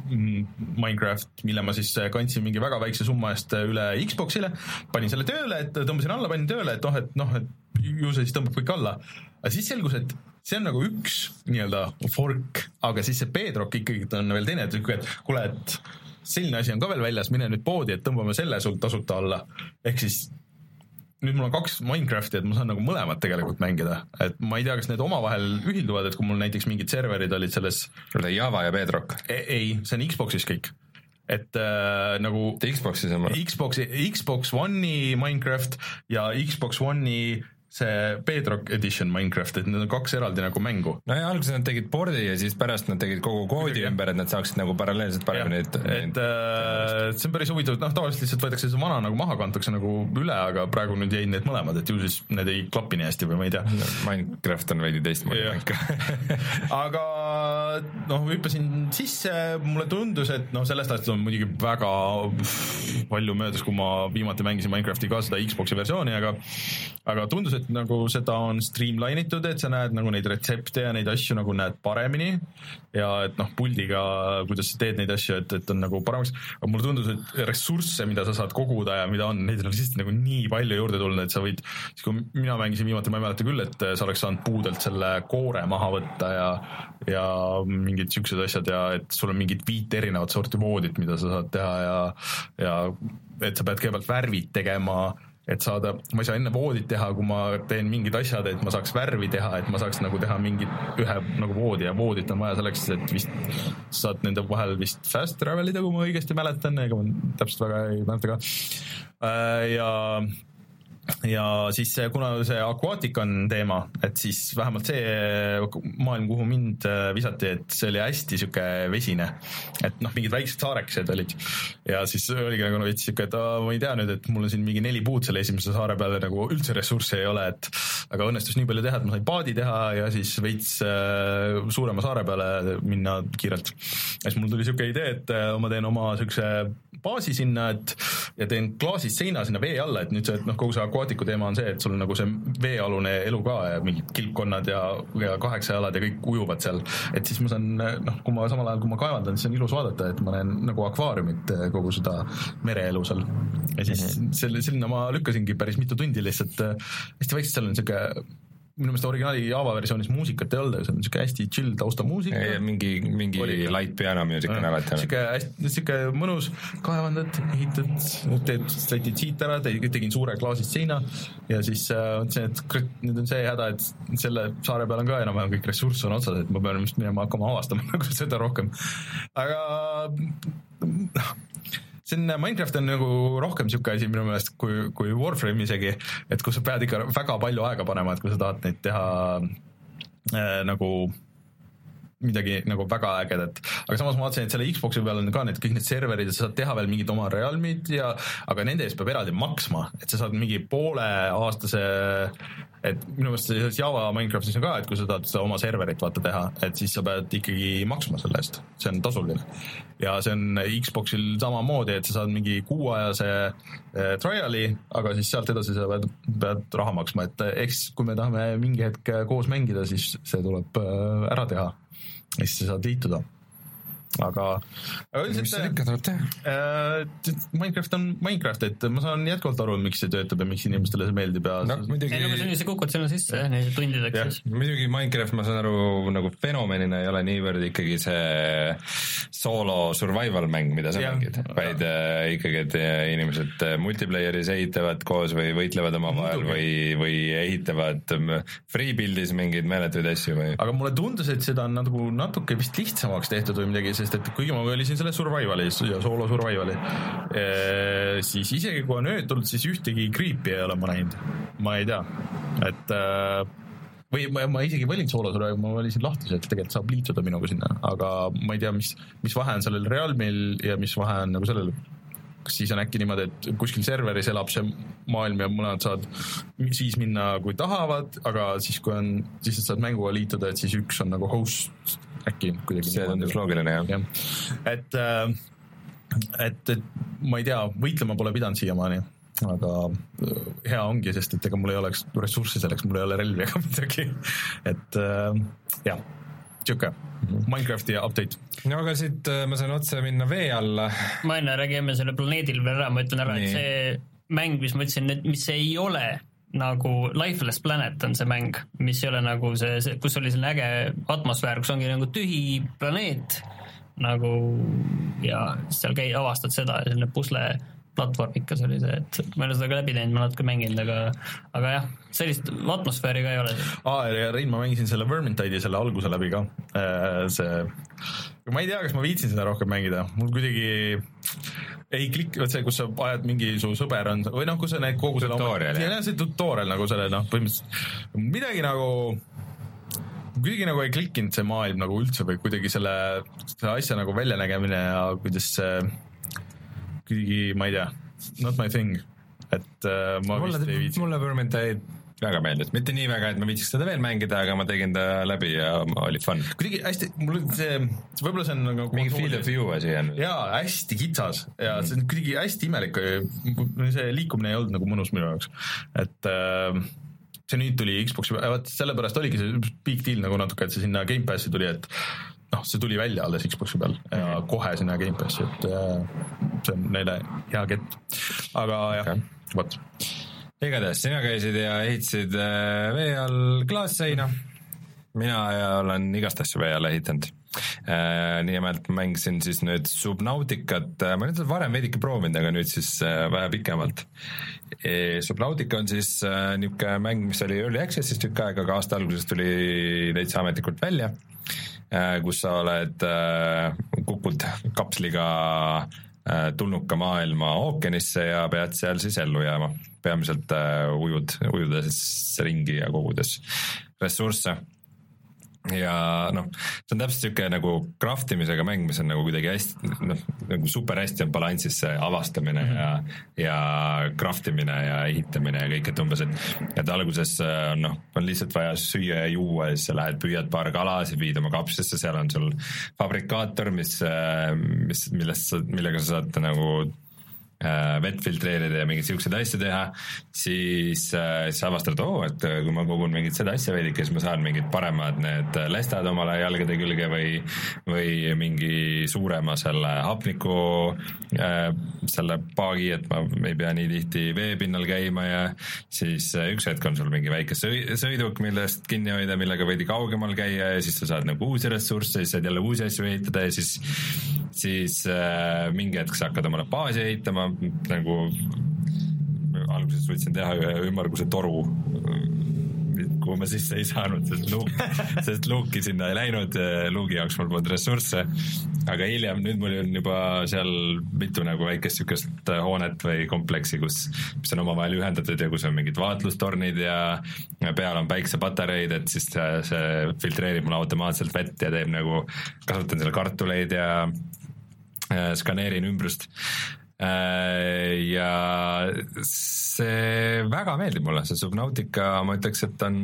Minecraft, mille ma siis äh, kandsin mingi väga väikse summa eest äh, üle Xbox'ile, panin selle tööle, et tõmbasin alla, panin tööle, et noh, et noh, et ju see siis tõmbab kõik alla. aga siis selgus, et see on nagu üks nii-öelda fork, aga siis see bedrock ikkagi on veel teine, et et kuule, et selline asi on ka veel väljas, mine nüüd poodi, et tõmbame selle sul tasuta alla. ehk siis nüüd mul on kaks Minecrafti, et ma saan nagu mõlemat tegelikult mängida, et ma ei tea, kas need omavahel ühilduvad, et kui mul näiteks mingid serverid olid selles. Java ja Bedrock e? ei, see on Xbox'is kõik et äh, nagu Xbox'is on Xbox'i, Xbox One'i Minecraft ja Xbox One'i see Bedrock Edition Minecraft, et need on kaks eraldi nagu mängu. no ja alguses nad tegid pordi ja siis pärast nad tegid kogu koodi Kuidagi. ümber, et nad saaksid nagu paralleelselt paremini et, et äh, see on päris huvitav, noh tavaliselt lihtsalt võetakse see vana nagu maha, kantakse nagu üle, aga praegu nüüd jäid need mõlemad, et ju siis need ei klapi nii hästi või ma ei tea no,. Minecraft on veidi teistmoodi mäng aga noh, hüppasin sisse, mulle tundus, et noh, sellest ajast on muidugi väga palju möödas, kui ma viimati mängisin Minecrafti ka seda Xbox'i versiooni, aga aga tundus, et nagu seda on streamline itud, et sa näed nagu neid retsepte ja neid asju nagu näed paremini. Ja et noh, puldiga, kuidas sa teed neid asju, et, et on nagu paremaks, aga mulle tundus, et ressursse, mida sa saad koguda ja mida on, neid on lihtsalt nagu nii palju juurde tulnud, et sa võid, siis kui mina mängisin viimati, ma ei mäleta küll, et sa oleks saanud puudelt selle koore maha võtta ja ja mingid siuksed asjad ja et sul on mingid viit erinevat sorti voodit, mida sa saad teha ja ja et sa pead kõigepealt värvid tegema et saada, ma ei saa enne voodit teha, kui ma teen mingid asjad, et ma saaks värvi teha, et ma saaks nagu teha mingit ühe nagu voodi ja voodit on vaja selleks, et vist saad nende vahel vist fast travel ida, kui ma õigesti mäletan, ega ma täpselt väga ei mäleta ka. Äh, ja ja siis kuna see Aquatic on teema, et siis vähemalt see maailm, kuhu mind äh, visati, et see oli hästi sihuke vesine. et noh, mingid väiksed saarekesed olid ja siis oligi nagu veits sihuke, et aa, ma ei tea nüüd, et mul on siin mingi neli puud selle esimese saare peale nagu üldse ressursse ei ole, et aga õnnestus nii palju teha, et ma sain paadi teha ja siis veits äh, suurema saare peale minna kiirelt. ja siis mul tuli sihuke idee, et äh, ma teen oma siukse baasi sinna, et ja teen klaasist seina sinna vee alla, et nüüd see, et noh, kogu see akvaatiku teema on see, et sul nagu see veealune elu ka ja mingid kilpkonnad ja, ja kaheksajalad ja kõik ujuvad seal. et siis ma saan noh, kui ma samal ajal, kui ma kaevandan, siis on ilus vaadata, et ma näen nagu akvaariumit kogu seda mereelu seal. ja siis selle, sinna ma lükkasingi päris mitu tundi lihtsalt äh, hästi vaikselt, seal on siuke minu meelest originaali Java versioonis muusikat ei olnud, see on siuke hästi chill taustamuusika. mingi, mingi Oli. light piano music on alati olnud. sihuke hästi, sihuke mõnus, kaevandad, ehitad, teed, sätid siit ära, tegin suure klaasist seina ja siis äh, mõtlesin, et kurat, nüüd on see häda, et selle saare peal on ka enam-vähem kõik ressurss on otsas, et ma pean vist minema hakkama avastama nagu seda rohkem. aga see on, Minecraft on nagu rohkem sihuke asi minu meelest kui, kui Warframe isegi, et kus sa pead ikka väga palju aega panema, et kui sa tahad neid teha äh, nagu midagi nagu väga ägedat, aga samas ma vaatasin, et selle Xbox'i peal on ka need kõik need serverid ja sa saad teha veel mingid oma realmid ja aga nende eest peab eraldi maksma, et sa saad mingi pooleaastase et minu meelest selles Java Minecraftis on ka, et kui sa tahad seda oma serverit vaata teha, et siis sa pead ikkagi maksma selle eest, see on tasuline. ja see on Xbox'il samamoodi, et sa saad mingi kuuajase eh, trial'i, aga siis sealt edasi sa pead, pead raha maksma, et eh, eks kui me tahame mingi hetk koos mängida, siis see tuleb eh, ära teha ja siis sa saad liituda. aga, aga mis seal üldiselt ikka tuleb teha? äh, Minecraft on Minecraft, et ma saan jätkuvalt aru, miks see töötab ja miks inimestele see meeldib ja no muidugi ei no kui sa kukud sinna sisse jah, neile tundideks Jah. siis. muidugi Minecraft, ma saan aru, nagu fenomenina ei ole niivõrd ikkagi see soolo survival mäng, mida sa Jah. mängid, vaid äh, ikkagi, et äh, inimesed äh, multiplayer'is ehitavad koos või võitlevad omavahel või, või ehitavad ähm, free build'is mingeid meeletuid asju või aga mulle tundus, et seda on nagu natuke vist lihtsamaks tehtud või midagi, sest et kuigi ma valisin selle survival'i soolo survival'i, siis isegi kui on öötud, siis ühtegi creep'i ei ole ma näinud. ma ei tea, et äh, või ma, ma isegi valin soolo survival'i, ma valisin lahtise, et tegelikult saab liituda minuga sinna, aga ma ei tea, mis, mis vahe on sellel Realmil ja mis vahe on nagu sellel kas siis on äkki niimoodi, et kuskil serveris elab see maailm ja mõlemad saavad siis minna, kui tahavad, aga siis, kui on, siis saad mänguga liituda, et siis üks on nagu host äkki kuidagi. see tundus loogiline jah. jah, et, et, et ma ei tea, võitlema pole pidanud siiamaani, aga äh, hea ongi, sest et ega mul ei oleks ressurssi selleks, mul ei ole relvi ega midagi, et äh, jah, sihuke Minecrafti update. no aga siit äh, ma saan otse minna vee alla. ma enne räägime selle planeedil veel ära, ma ütlen ära, et see mäng, mis ma ütlesin, et mis ei ole nagu Lifeless Planet on see mäng, mis ei ole nagu see, see, kus oli selline äge atmosfäär, kus ongi nagu tühi planeet nagu ja seal käi-, avastad seda ja selline pusle platvorm ikka see, et ma ei ole seda ka läbi teinud, ma natuke mänginud, aga aga jah, sellist atmosfääri ka ei ole. aa, ja Rein, ma mängisin selle Vermintide'i selle alguse läbi ka, see, ma ei tea, kas ma viitsin seda rohkem mängida, mul kuidagi ei klikk, vot see, kus sa ajad mingi su sõber on või noh, kus sa näed kogu selle Tutorial, see tutorial nagu selle noh, põhimõtteliselt midagi nagu kuidagi nagu ei klikkinud see maailm nagu üldse või kuidagi selle, selle asja nagu väljanägemine ja kuidas see kuidagi, ma ei tea, not my thing, et äh, ma mulle vist ei, viitsi. mulle Vermintide väga meeldis, mitte nii väga, et ma viitsiks seda veel mängida, aga ma tegin ta läbi ja oli fun. kuidagi hästi, mul see, võib-olla see on nagu mingi field of view asi on. jaa, hästi kitsas ja see on kuidagi hästi imelik, see liikumine ei olnud nagu mõnus minu jaoks, et äh, see nüüd tuli Xbox'i, vot sellepärast oligi see big deal nagu natuke, et see sinna Gamepassi tuli, et noh, see tuli välja alles Xbox'i peal ja kohe sinna Gamepassi, et äh, see on neile hea kett. aga jah okay., vot. igatahes sina käisid ja ehitasid äh, vee all klaasseina. mina olen igast asju vee all ehitanud. nimelt mängisin siis nüüd Subnauticat, ma olen seda varem veidike proovinud, aga nüüd siis äh, vähe pikemalt. Subnautica on siis äh, niisugune mäng, mis oli early access'is tükk aega, aga aasta alguses tuli täitsa ametlikult välja, kus sa oled, kukud kapsliga äh, tulnuka maailma ookeanisse ja pead seal siis ellu jääma. peamiselt äh, ujud, ujudes ringi ja kogudes ressursse ja noh, see on täpselt sihuke nagu craft imisega mäng, mis on nagu kuidagi hästi, noh, nagu super hästi on balansis see avastamine mm -hmm. ja, ja craft imine ja ehitamine ja kõik, et umbes, et, et alguses on noh, on lihtsalt vaja süüa ja juua ja siis sa lähed, püüad paar kala, siis viid oma kapslisse, seal on sul fabrikaator, mis, mis, millest sa, millega sa saad nagu Äh, vett filtreerida ja mingeid siukseid asju teha, siis äh, sa avastad, oo, et äh, kui ma kogun mingit seda asja veidike, siis ma saan mingid paremad need lestad omale jalgade külge või, või mingi suurema selle hapniku äh, selle paagi, et ma ei pea nii tihti veepinnal käima ja siis üks hetk on sul mingi väike sõiduk, millest kinni hoida, millega veidi kaugemal käia ja siis sa saad nagu uusi ressursse, siis saad jälle uusi asju ehitada ja siis, siis äh, mingi hetk sa hakkad omale baasi ehitama, nagu alguses võtsin teha ühe ümmarguse toru, kuhu ma sisse ei saanud, sest luuk, sest luuki sinna ei läinud, luugi jaoks mul polnud ressursse. aga hiljem, nüüd mul on juba seal mitu nagu väikest sihukest hoonet või kompleksi, kus, mis on omavahel ühendatud ja kus on mingid vaatlustornid ja peal on päiksepatareid, et siis see, see filtreerib mulle automaatselt vett ja teeb nagu, kasutan seal kartuleid ja äh, skaneerin ümbrust ja see väga meeldib mulle, see Subnautica, ma ütleks, et on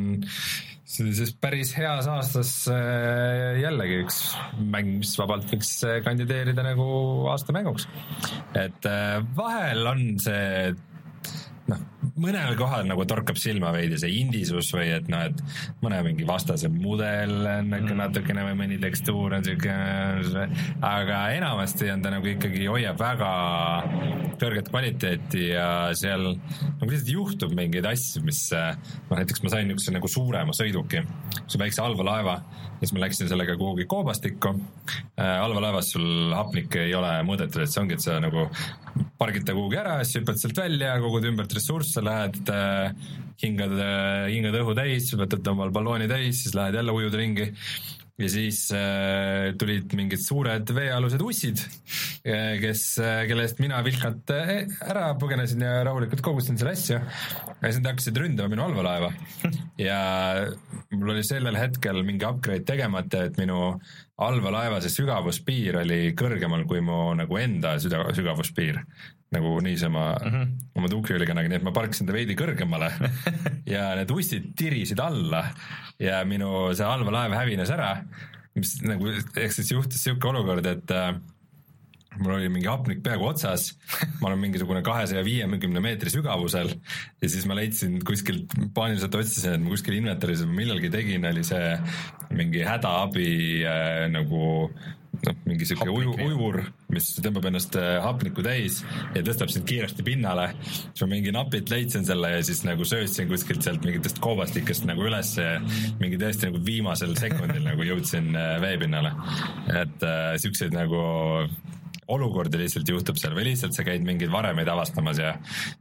sellises päris heas aastas äh, jällegi üks mäng, mis vabalt võiks kandideerida nagu aasta mänguks. et äh, vahel on see noh, mõnel kohal nagu torkab silma veidi see indisus või et noh, et mõne mingi vastase mudel on mm. natukene või mõni tekstuur on siuke, aga enamasti on ta nagu ikkagi hoiab väga kõrget kvaliteeti ja seal nagu lihtsalt juhtub mingeid asju, mis noh, näiteks ma sain niisuguse nagu suurema sõiduki, niisuguse väikse allveelaeva ja siis ma läksin sellega kuhugi koobastikku äh,. allveelaevas sul hapnik ei ole mõõdetud, et see ongi, et sa nagu pargid ta kuhugi ära, siis hüppad sealt välja, kogud ümbert ressursse, lähed äh, hingad äh,, hingad õhu täis, võtad omal ballooni täis, siis lähed jälle ujud ringi ja siis äh, tulid mingid suured veealused ussid, äh, kes, äh, kelle eest mina vilkalt äh, ära põgenesin ja rahulikult kogustasin selle asju. ja siis nad hakkasid ründama minu allveelaeva ja mul oli sellel hetkel mingi upgrade tegemata, et minu allveelaeva see sügavuspiir oli kõrgemal kui mu nagu enda süda, sügavuspiir nagu niisama mm -hmm. oma tuukriülekannega, nii et ma parkisin ta veidi kõrgemale ja need ussid tirisid alla ja minu see allveelaev hävines ära, mis nagu, ehk siis juhtus sihuke olukord, et äh, mul oli mingi hapnik peaaegu otsas, ma olen mingisugune kahesaja viiekümne meetri sügavusel ja siis ma leidsin kuskilt, paaniliselt otsisin, et ma kuskil inventoris või millalgi tegin, oli see mingi hädaabi äh, nagu noh, mingi sihuke uju, ujur, mis tõmbab ennast äh, hapnikku täis ja tõstab sind kiiresti pinnale. siis ma mingi napilt leidsin selle ja siis nagu söötsin kuskilt sealt mingitest koobastikest nagu ülesse ja mingi tõesti nagu viimasel sekundil nagu jõudsin äh, veepinnale. et äh, siukseid nagu olukordi lihtsalt juhtub seal või lihtsalt sa käid mingeid varemeid avastamas ja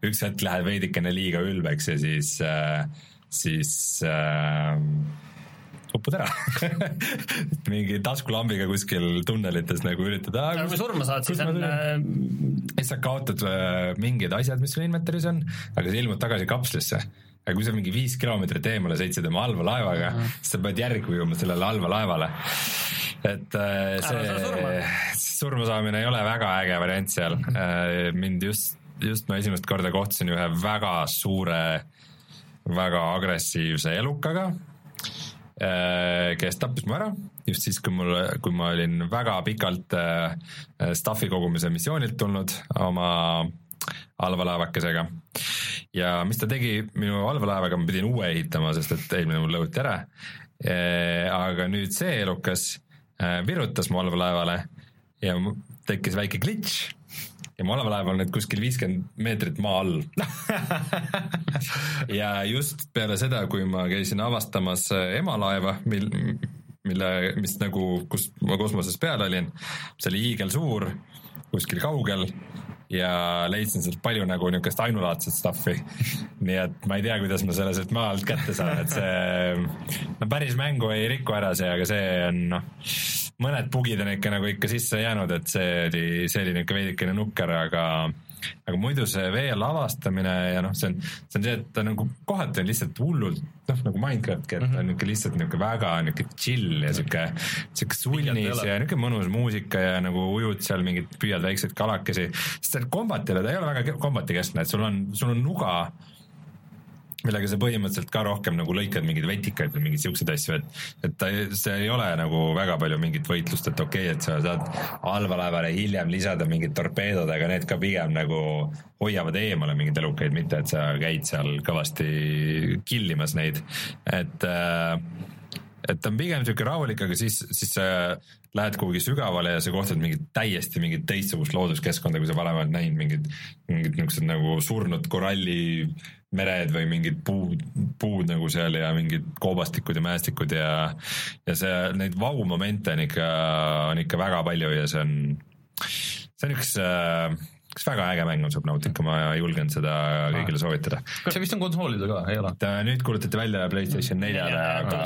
üks hetk lähed veidikene liiga ülbeks ja siis äh,, siis äh, upud ära mingi taskulambiga kuskil tunnelites nagu üritada. kui surma saad, siis on. Äh, siis sa kaotad äh, mingid asjad, mis sul inventory's on, aga sa ilmud tagasi kapslisse aga kui sa mingi viis kilomeetrit eemale sõitsid oma allveelaevaga mm, -hmm. siis sa pead järgi ujuma sellele allveelaevale. et äh, see surma. surma saamine ei ole väga äge variant seal. mind just, just ma esimest korda kohtasin ühe väga suure, väga agressiivse elukaga kes tappis mu ära just siis, kui mul, kui ma olin väga pikalt äh, stuff'i kogumise missioonilt tulnud oma allveelaevakesega. ja mis ta tegi minu allveelaevaga, ma pidin uue ehitama, sest et eelmine mul lõhuti ära. Äh, aga nüüd see elukas virutas mu allveelaevale ja tekkis väike glitch ja mu allveelaev on nüüd kuskil viiskümmend meetrit maa all ja just peale seda, kui ma käisin avastamas äh, emalaeva, mil, mille, mis nagu, kus ma kosmoses peal olin, see oli hiigelsuur, kuskil kaugel ja leidsin sealt palju nagu niisugust ainulaadset stuff'i. nii et ma ei tea, kuidas ma selle sealt maa alt kätte saan, et see, no päris mängu ei riku ära see, aga see on noh, mõned bugid on ikka nagu ikka sisse jäänud, et see oli, see oli niisugune veidikene nukker, aga aga muidu see vee lavastamine ja noh, see on, see on see, et ta nagu kohati on lihtsalt hullult noh, nagu Minecraftki, et ta on niisugune lihtsalt niisugune väga niisugune chill ja sihuke, sihuke sulnis ja niisugune mõnus muusika ja nagu ujud seal mingid, püüad väikseid kalakesi, sest see kombat ei ole, ta ei ole väga kombatikeskne, et sul on, sul on nuga millega sa põhimõtteliselt ka rohkem nagu lõikad mingeid vetikaid või mingeid siukseid asju, et, et ta, see ei ole nagu väga palju mingit võitlust, et okei okay,, et sa saad allveelaevale hiljem lisada mingid torpeedod, aga need ka pigem nagu hoiavad eemale mingeid elukaid, mitte et sa käid seal kõvasti killimas neid, et äh, et ta on pigem sihuke rahulik, aga siis, siis sa lähed kuhugi sügavale ja sa kohtad mingit täiesti mingit teistsugust looduskeskkonda, kui sa varem oled näinud mingid, mingid niisugused nagu surnud koralli mered või mingid puud, puud nagu seal ja mingid koobastikud ja mäestikud ja ja see, neid vau-momente on ikka, on ikka väga palju ja see on, see on üks äh, üks väga äge mäng on Subnautica, ma julgen seda kõigile soovitada. kas see vist on konsoolidel ka, ei ole? ta nüüd kuulutati välja Playstation neljale, aga,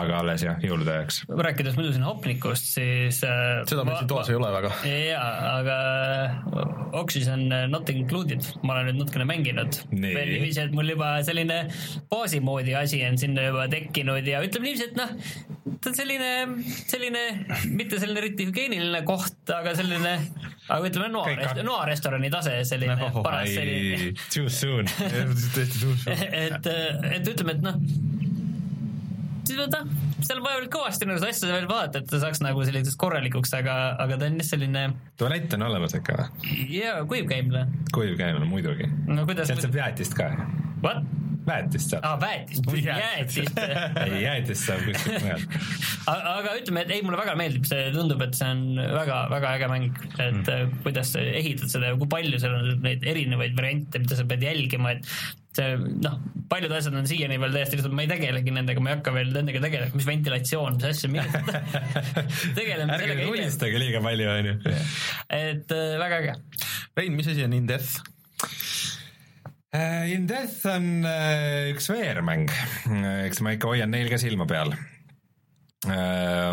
aga alles jah, jõulude ajaks. rääkides muidu siin hopnikust, siis äh, seda meil siin toas ei ole väga. jaa, aga Oxygen not included, ma olen nüüd natukene mänginud. veel niiviisi, et mul juba selline baasi moodi asi on sinna juba tekkinud ja ütleme niiviisi, et noh, ta on selline, selline, mitte selline eriti hügieeniline koht, aga selline, aga ütleme noa, noarestorani tase, selline no, paras selline. Too soon tõesti too soon. et, et ütleme, et noh, noh, seal on vaja veel kõvasti nagu seda asja veel vaadata, et ta saaks nagu selliseks korralikuks, aga, aga ta on jah selline. tualett on olemas ikka või? jaa, kuivkäimla. kuivkäimla muidugi no,. sealt saab jäätist ka. What? Väetist saab. aa, väetist, jäätist ei, jäätist saab kuskilt mujalt. aga ütleme, et ei, mulle väga meeldib, see tundub, et see on väga-väga äge mäng, et mm. kuidas sa ehitad seda ja kui palju seal on neid erinevaid variante, mida sa pead jälgima, et see noh, paljud asjad on siiani veel täiesti lihtsalt, ma ei tegelegi nendega, ma ei hakka veel nendega tegelema, mis ventilatsioon, mis asja, tegeleme ärge nulistage liiga palju, onju. et äh, väga äge. Rein, mis asi on In Death? Uh, In Death on uh, üks VR-mäng, eks ma ikka hoian neil ka silma peal.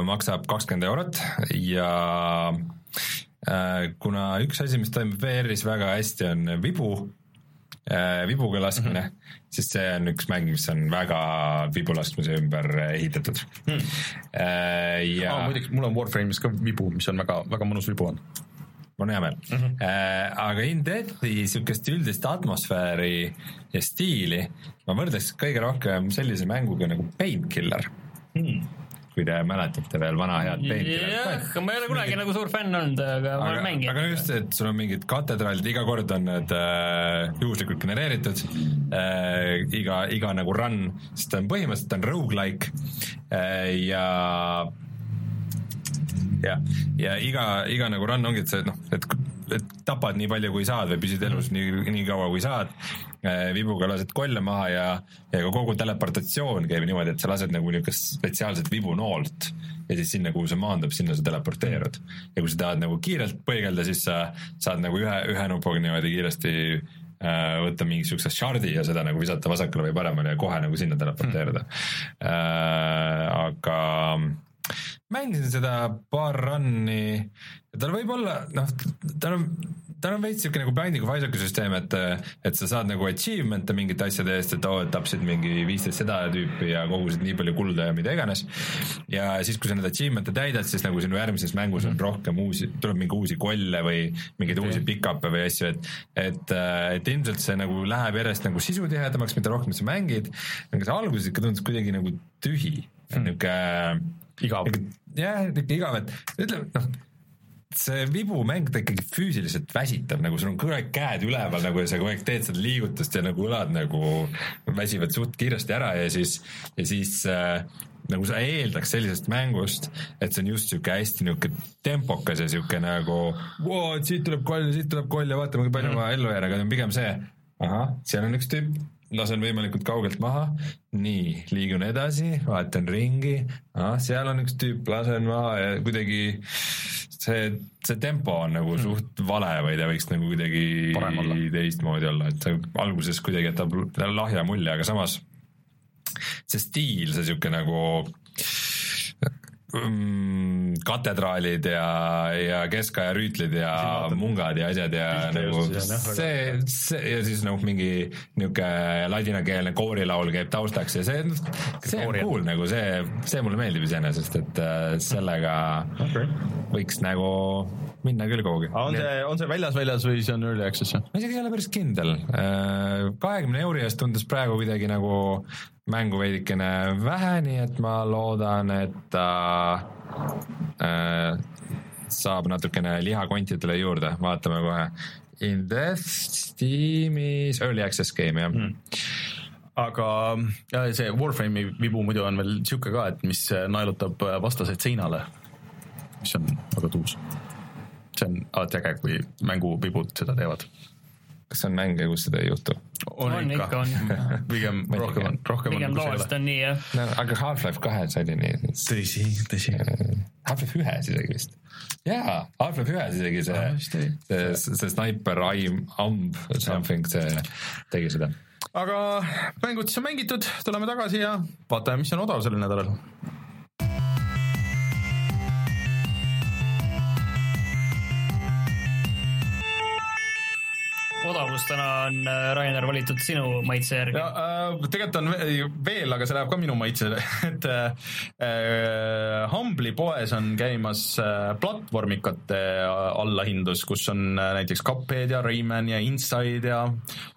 Maksab kakskümmend eurot ja kuna üks asi, mis toimub VR-is väga hästi, on vibu, vibuga laskmine mm, -hmm. siis see on üks mäng, mis on väga vibu laskmise ümber ehitatud. Mm.. ja ah, muideks, mul on Warframe'is ka vibu, mis on väga, väga mõnus vibu on mul on hea meel mm. -hmm. Äh, aga In Deathi sihukest üldist atmosfääri ja stiili ma võrdleks kõige rohkem sellise mänguga nagu Painkiller mm kui te mäletate veel vana head Painkillerit. jah, ma ei ole kunagi nagu suur fänn olnud, aga ma olen mänginud. aga just, et sul on mingid katedraalid, iga kord on need äh, juhuslikult genereeritud äh,, iga, iga nagu run, sest ta on põhimõtteliselt on rogu-like äh, ja jah, ja iga, iga nagu run ongi, et see noh, et, et tapad nii palju, kui saad või püsid elus nii, nii kaua, kui saad. Äh, vibuga lased kolle maha ja, ja ka kogu teleportatsioon käib niimoodi, et sa lased nagu niisugust spetsiaalset vibunoolt ja siis sinna, kuhu see maandub, sinna sa teleporteerud. ja kui sa tahad nagu kiirelt põigelda, siis sa saad nagu ühe, ühe nupuga niimoodi kiiresti äh, võtta mingi siukse shard'i ja seda nagu visata vasakule või paremale ja kohe nagu sinna teleporteeruda mm.. Äh, aga mängisin seda paar run'i ja tal võib olla, noh, tal on, tal on veits siuke nagu Binding of Isaacu süsteem, et, et sa saad nagu achievement'e mingite asjade eest, et oo oh,, et tapsid mingi viisteist seda tüüpi ja kogusid nii palju kulda ja mida iganes. ja siis, kui sa need achievement'e täidad, siis nagu sinu järgmises mängus on rohkem uusi, tuleb mingi uusi kolle või mingeid uusi pick-up'e või asju, et, et, et ilmselt see nagu läheb järjest nagu sisutihedamaks, mida rohkem sa mängid. aga see alguses ikka tundus kuidagi nagu tühi mm., niuke igav. jah, ikka igav, et ütleme noh, see vibumäng ta ikkagi füüsiliselt väsitab, nagu sul on aeg käed üleval nagu ja sa kogu aeg teed seda liigutust ja nagu õlad nagu väsivad suht kiiresti ära ja siis, ja siis äh, nagu sa eeldaks sellisest mängust, et see on just sihuke hästi nihuke tempokas ja sihuke nagu wow, siit tuleb koll, siit tuleb koll ja vaatame, kui palju mm. ma ellu jään, aga pigem see, ahah, seal on üks tüüp, lasen võimalikult kaugelt maha, nii, liigun edasi, vaatan ringi, seal on üks tüüp, lasen maha ja kuidagi see, see tempo on nagu mm. suht vale või ta võiks nagu kuidagi teistmoodi olla, et alguses kuidagi jätab lahja mulje, aga samas see stiil, see sihuke nagu mm, katedraalid ja, ja keskaja rüütlid ja mungad ja asjad ja nagu see, see ja siis nagu mingi niuke ladinakeelne koorilaul käib taustaks ja see, see on cool nagu see, see mulle meeldib iseenesest, et äh, sellega okei. võiks nagu minna küll kuhugi. on see, on see väljas väljas või see on early access? ma isegi ei ole päris kindel, kahekümne euri eest tundus praegu kuidagi nagu mängu veidikene vähe, nii et ma loodan, et ta äh, saab natukene liha kontidele juurde, vaatame kohe. In Death Steamis early access game jah mm.. aga ja see Warframe'i vibu muidu on veel sihuke ka, et mis naelutab vastaseid seinale, mis on väga tuus. See on alati äge, kui mänguvibud seda teevad. kas on mänge, kus seda ei juhtu? On ikka, on. pigem rohkem on, rohkem pigem on, ei tavaliselt on nii jah. no aga Half-Life kahes oli nii. tõsi, tõsi. Half-Life ühes isegi vist. jaa, Half-Life ühes isegi see Ah, see, see sniper aim, amb, something, see tegi seda aga mängud siis on mängitud, tuleme tagasi ja vaatame, mis on odav sellel nädalal. Odavus täna on, Rainer, valitud sinu maitse järgi ja. äh, tegelikult on ve- veel, aga see läheb ka minu maitsele, et äh, äh, Humble'i poes on käimas äh, platvormikate allahindlus, kus on äh, näiteks Cuphead ja Rayman ja Inside ja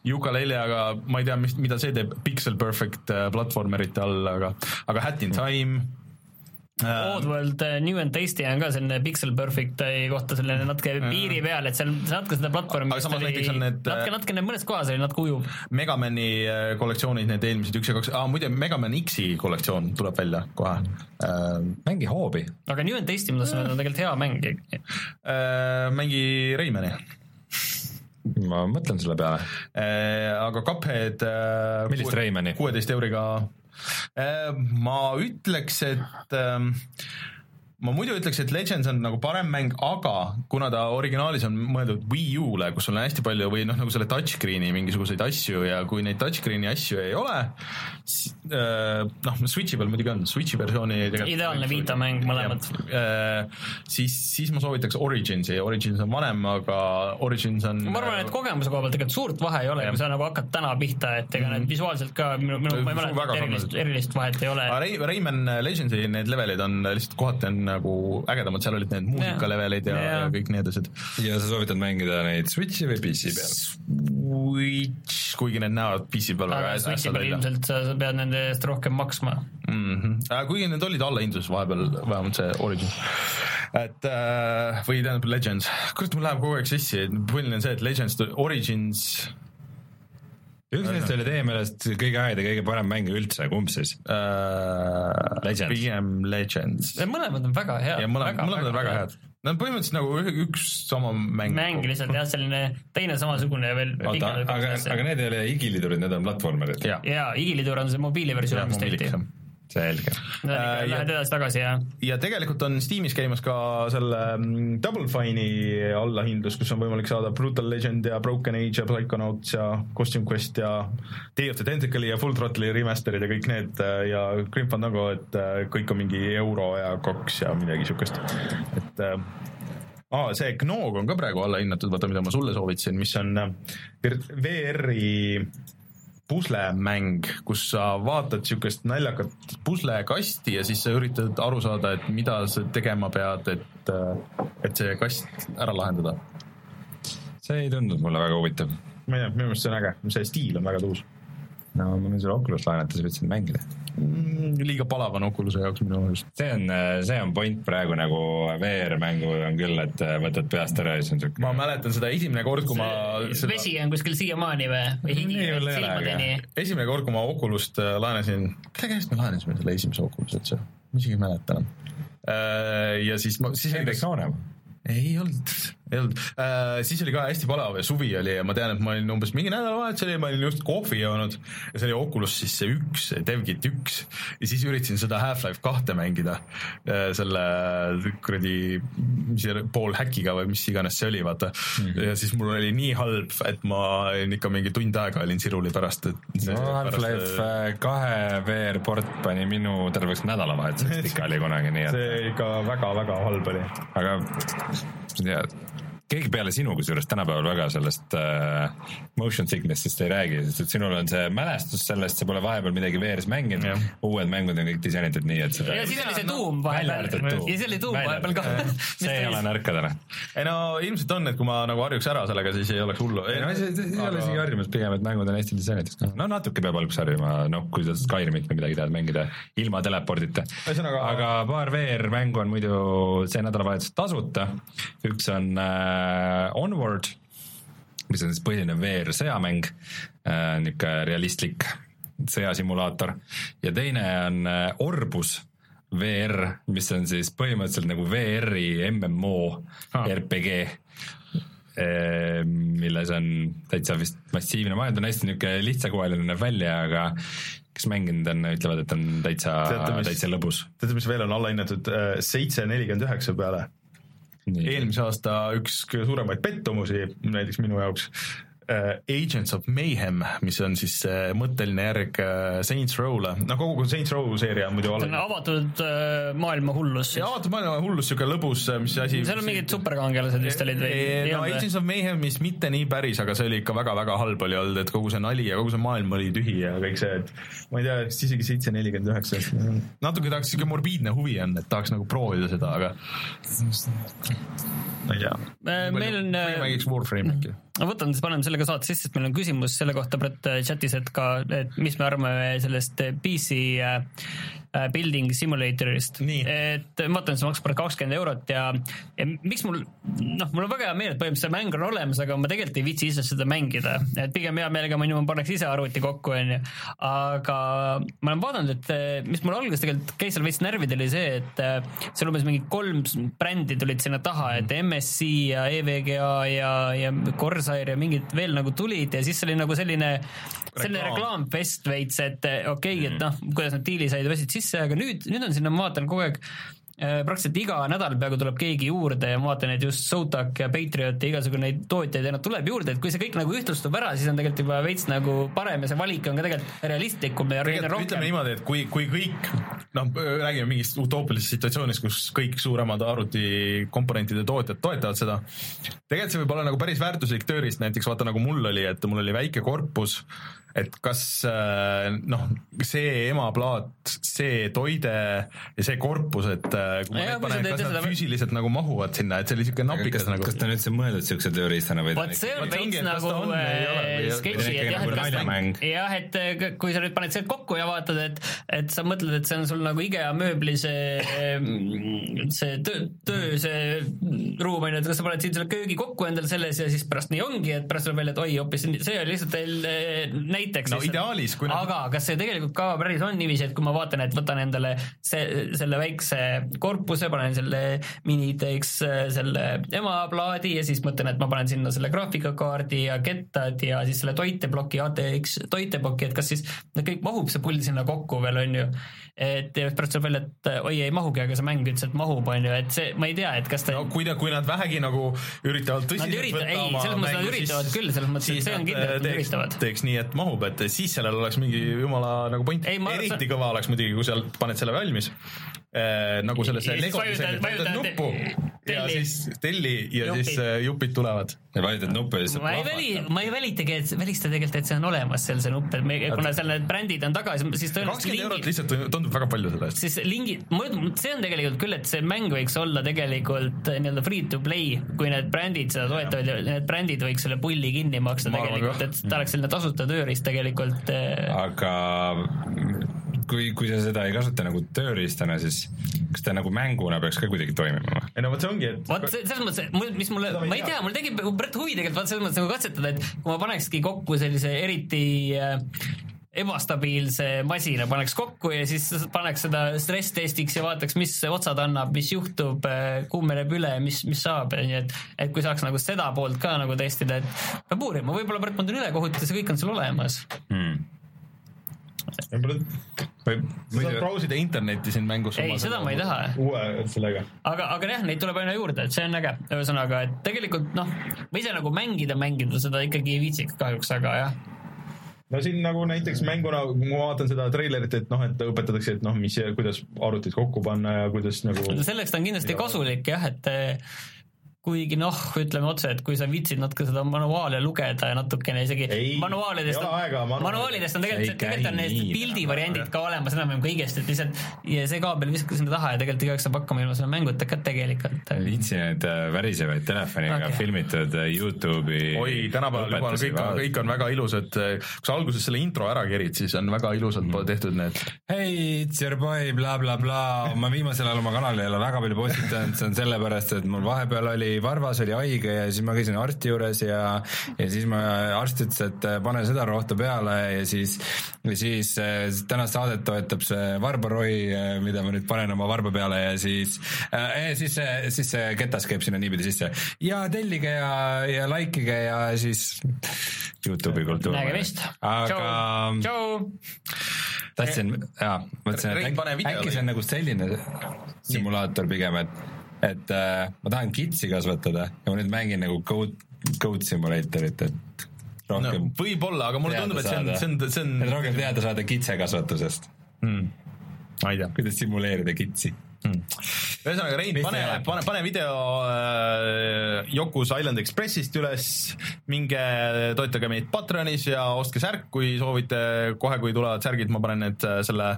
Yooka-Laylee, aga ma ei tea, mis, mida see teeb Pixel Perfect äh, platvormerite all, aga, aga Hat in Time äh, Oddworld äh, New and Tasty on ka selline Pixel Perfecti kohta selline natuke piiri peal, et seal natuke seda platvormi Aga samas näiteks on need, natuke, natuke mõnes kohas oli natuke ujub. Megamani äh, kollektsioonid, need eelmised üks ja kaks ah,, muide Megaman X-i kollektsioon tuleb välja kohe äh,. mängi hoobi. aga New and Tasty, ma tahtsin öelda, on tegelikult hea mäng. Äh, mängi Raymani ma mõtlen selle peale. äh,, aga Cuphead äh, Millist Raymani? kuueteist euriga äh,. Ma ütleks, et äh, ma muidu ütleks, et Legends on nagu parem mäng, aga kuna ta originaalis on mõeldud Wii U-le, kus sul on hästi palju või noh, nagu selle touchscreen'i mingisuguseid asju ja kui neid touchscreen'i asju ei ole, noh, Switch'i peal muidugi on, Switch'i versiooni Ideaalne Vita mäng mõlemad. Äh, siis, siis ma soovitaks Originsi, Origins on vanem, aga Origins on ma arvan, et kogemuse koha pealt tegelikult suurt vahe ei ole, kui sa nagu hakkad täna pihta, et ega need visuaalselt ka minu, minu, ma ei mäleta, et erilist, erilist vahet ei ole. Ray- Rayman Legendsi need levelid on lihtsalt kohati on nagu ägedamad, seal olid need muusikalevelid ja, ja. Ja kõik need asjad. ja sa soovitad mängida neid Switchi või PC peal? Switch, kuigi need näevad PC peal väga hästi Switchi peal välja ilmselt sa pead nende eest rohkem maksma. mm. -hmm. kuigi need olid allahindluses vahepeal, vähemalt see Origin. et äh, või tähendab Legends, kurat, mul läheb kogu aeg sassi, põhiline on see, et Legends, Origins üks neist oli teie meelest kõige ägedam ja kõige parem mäng üldse, kumb siis? äh, Legends. pigem Legends. mõlemad on väga head. ja mõlemad, mõlemad on väga head. Nad on põhimõtteliselt nagu üks sama mäng. mäng lihtsalt jah, selline teine samasugune ja veel oota, aga, aga need ei ole igilidurid, need on platvormerid. Jah. jaa, igilidur on see mobiiliversioon, mis tehti. selge. Äh, ja- Lähed edasi-tagasi ja ja tegelikult on Steamis käimas ka selle mm, Double Fine'i allahindlus, kus on võimalik saada Brutal Legend ja Broken Age ja Psychonauts ja Costume Quest ja Day of the Tentacle'i ja Full Throttle'i remaster'id ja kõik need äh, ja Grim Fandango, et äh, kõik on mingi euro ja kaks ja midagi siukest, et äh, aa, see Gnog on ka praegu allahinnatud, vaata, mida ma sulle soovitasin, mis on äh, VR-i puslemäng, kus sa vaatad siukest naljakat puslekasti ja siis sa üritad aru saada, et mida sa tegema pead, et, et see kast ära lahendada. see ei tundunud mulle väga huvitav. ma ei tea, minu meelest see on äge, see stiil on väga tuus no ma võin sulle Oculus laenata, sa võid seda mängida. mm,. liiga palav on Oculus'e jaoks minu meelest. see on, see on point praegu nagu VR-mängu on küll, et võtad peast ära ja siis on siuke. ma mäletan seda esimene kord, kui ma seda vesi on kuskil siiamaani või, või higi ole, silmadeni esimene kord, kui ma Oculust äh, laenasin, kelle käest me laenasime selle esimese Oculuse üldse? ma isegi ei mäleta enam. ja siis ma, siis Hendrik Soonem. ei olnud, ei olnud äh,, siis oli ka hästi palav ja suvi oli ja ma tean, et ma olin umbes mingi nädalavahetus oli, ma olin just kohvi joonud ja see oli Oculus siis see üks, DevKit üks ja siis üritasin seda Half-Life kahte mängida äh, selle kuradi, mis see pool häkiga või mis iganes see oli, vaata mm. -hmm. ja siis mul oli nii halb, et ma olin ikka mingi tund aega olin siruli pärast, et no Half-Life äh, kahe VR-port pani minu terveks nädalavahetuseks pikali kunagi, nii et see ikka väga-väga halb oli. aga ja keegi peale sinu kusjuures tänapäeval väga sellest äh, motion sickness'ist ei räägi, sest et sinul on see mälestus sellest, sa pole vahepeal midagi VR-is mänginud, uued mängud on kõik disainitud nii, et seda ja siis oli see tuum vahepeal. ja siis oli tuum vahepeal ka. see ei ole nõrka täna. ei no ilmselt on, et kui ma nagu harjuks ära sellega, siis ei oleks hullu. ei no see ei ole isegi harjumus, pigem et mängud on hästi disainitud. no natuke peab alguses harjuma, noh kui sa Skyrimit või midagi tahad mängida ilma telepordita. aga paar VR-mängu on muidu see nädalavahetus tasuta, üks on Äh, Onward, mis on siis põhiline VR sõjamäng, äh, niisugune realistlik sõjasimulaator ja teine on äh, Orbus VR, mis on siis põhimõtteliselt nagu VR-i MMO ah. RPG milles on täitsa vist massiivne maailm, ta on hästi niisugune lihtsakoeline näeb välja, aga kes mänginud on, ütlevad, et on täitsa, täitsa lõbus. teate, mis veel on allahinnatud, seitse nelikümmend üheksa peale eelmise aasta üks kõige suuremaid pettumusi näiteks minu jaoks Agents of Mayhem, mis on siis uh, mõtteline järg uh, Saints Row'le, noh kogu Saints Row seeria on muidu on avatud maailma hullus. avatud maailma hullus, niisugune lõbus, mis asi seal on mingid superkangelased vist olid või? no Agents of Mayhemis mitte nii päris, aga see oli ikka väga-väga halb oli olnud, et kogu see nali ja kogu see maailm oli tühi ja kõik see, et ma ei tea, vist isegi seitse nelikümmend üheksa. natuke tahaks, niisugune morbiidne huvi on, et tahaks nagu proovida seda, aga ma ei tea. meil on. mängiks Warframe'i äkki ma võtan siis, paneme selle ka saate sisse, sest meil on küsimus selle kohta Brett chatis, et ka, et mis me arvame sellest PC äh, äh, building simulator'ist. et ma vaatan, see maksab kakskümmend eurot ja, ja miks mul, noh, mul on väga hea meel, et põhimõtteliselt see mäng on olemas, aga ma tegelikult ei viitsi ise seda mängida, et pigem hea meelega ma niimoodi paneks ise arvuti kokku, onju. aga ma olen vaadanud, et äh, mis mul alguses tegelikult käis seal veits närvidel, oli see, et seal umbes mingi kolm brändi tulid sinna taha, et MSC ja EVGA ja, ja Kors Corsair ja mingid veel nagu tulid ja siis oli nagu selline, selline reklaamfest veits, et okei okay, mm., et noh, kuidas nad diili said, võtsid sisse, aga nüüd, nüüd on sinna, ma vaatan kogu aeg praktiliselt iga nädal peaaegu tuleb keegi juurde ja ma vaatan, et just Zotac ja Patriot ja igasugune neid tootjaid ja nad tuleb juurde, et kui see kõik nagu ühtlustub ära, siis on tegelikult juba veits nagu parem ja see valik on ka tegelikult realistlikum ja tegelikult ütleme niimoodi, et kui, kui kõik noh, räägime mingist utoopilisest situatsioonist, kus kõik suuremad arvutikomponentide tootjad toetavad seda, tegelikult see võib olla nagu päris väärtuslik tööriist, näiteks vaata nagu mul oli, et mul oli väike korpus et kas äh, noh, see emaplaat, see toide ja see korpus, et äh, kui ma need panen, kas nad füüsiliselt nagu mahuvad sinna, et see oli siuke napikas nagu. kas ta on üldse mõeldud siukse tööriistana või? vot see on veits nagu äh, sketši, et jah, et kas jah, et kui sa nüüd paned selle kokku ja vaatad, et, et sa mõtled, et see on sul nagu IKEA mööbli see, see töö, töö, see ruum on ju, et kas sa paned siin selle köögi kokku endale selles ja siis pärast nii ongi, et pärast tuleb välja, et oi, hoopis see oli lihtsalt teil näite näiteks. no ideaalis, kui aga kas see tegelikult ka päris on niiviisi, et kui ma vaatan, et võtan endale see, selle väikse korpuse, panen selle mini-ITX selle emaplaadi ja siis mõtlen, et ma panen sinna selle graafikakaardi ja kettad ja siis selle toiteploki, ATX toiteploki, et kas siis kõik mahub see pull sinna kokku veel, on ju. et ja pärast tuleb välja, et oi, ei mahugi, aga see mäng ütles, et mahub, on ju, et see, ma ei tea, et kas ta no kui ta, kui nad vähegi nagu üritavad tõsiselt ürita, võtta ei, oma selles mõttes nad üritavad küll, selles mõttes, et see on kindel, et nad üritavad. teeks nii, et mahub, et siis sellel oleks mingi jumala nagu point, eriti kõva oleks muidugi, kui seal paned selle valmis äh, nagu sellesse Lego disainis, vajutad nuppu ja siis telli ja Jupi. siis äh, jupid tulevad. ja vajutad nuppu ja siis ma ei väli, ma ei välitagi, et välista tegelikult, et see on olemas seal see nupp, et me, kuna seal need brändid on taga, siis kakskümmend eurot lihtsalt tundub väga palju selle eest. siis lingi, see on tegelikult küll, et see mäng võiks olla tegelikult äh, nii-öelda free to play, kui need brändid seda toetavad ja need brändid võiks selle pulli kinni maksta ma tegelikult, et ta oleks selline tasuta tööriist tegelikult. Äh, aga kui, kui sa seda ei kasuta nagu tööriistana, siis kas ta nagu mänguna peaks ka kuidagi toimima või? ei no vot see ongi, et vot selles mõttes, mis mulle, ma ei tea, mul tekib Brett huvi tegelikult vaat selles mõttes nagu katsetada, et kui ma panekski kokku sellise eriti äh, ebastabiilse masina paneks kokku ja siis paneks seda stress-testiks ja vaataks, mis otsad annab, mis juhtub, kuumeneb üle, mis, mis saab, nii et et kui saaks nagu seda poolt ka nagu testida, et peab uurima, võib-olla Brett on ülekohut ja see kõik on sul olemas hmm. Võib-olla sa saad brausida internetti siin mängus. ei, seda ma ei taha. uue sellega. aga, aga jah, neid tuleb aina juurde, et see on äge, ühesõnaga, et tegelikult noh, ma ise nagu mängida, mängida seda ikkagi ei viitsi kahjuks, aga jah no siin nagu näiteks mänguna, kui ma vaatan seda treilerit, et noh, et õpetatakse, et noh, mis, kuidas arvutit kokku panna ja kuidas nagu. selleks ta on kindlasti kasulik jah, et kuigi noh, ütleme otse, et kui sa viitsid natuke seda manuaali lugeda ja natukene isegi ei, manuaalidest on, aega, manuaalidest on tegelikult, tegelikult on need pildivariandid ka olemas enam-vähem kõigest, et lihtsalt ja see kaabel viskas sinna taha ja tegelikult igaüks saab hakkama ilma selle mänguta ka tegelikult. viitsi neid äh, värisevaid telefoniga okay. filmitud äh, Youtube'i oi, tänapäeval juba kõik, kõik on väga ilusad, kui sa alguses selle intro ära kerid, siis on väga ilusalt mm. tehtud need. hei, it's your boy bla, bla, blablabla, ma viimasel ajal oma kanalil ei ole väga palju postitanud, see on sellepärast, et mul vahepeal oli oli varvas, oli haige ja siis ma käisin arsti juures ja, ja siis ma, arst ütles, et pane seda rohtu peale ja siis, ja siis tänast saadet toetab see varbaroi, mida ma nüüd panen oma varba peale ja siis äh,, siis see, siis see ketas käib sinna niipidi sisse. ja tellige ja, ja like ige ja siis Youtube'i kultuur. nägemist. aga. tahtsin, jaa, mõtlesin, et äkki see on nagu selline simulaator pigem, et et äh, ma tahan kitsi kasvatada ja ma nüüd mängin nagu Goat, Goat Simulatorit, et rohkem no, võib-olla, aga mulle tundub, et see on, see on, see on rohkem teada saada kitsekasvatusest hmm.. ma ei tea. kuidas simuleerida kitsi. Hmm.. ühesõnaga, Rein, pane, pane, pane video äh, Yoku's Island Expressist üles, minge toetage meid Patreonis ja ostke särk, kui soovite, kohe kui tulevad särgid, ma panen need äh, selle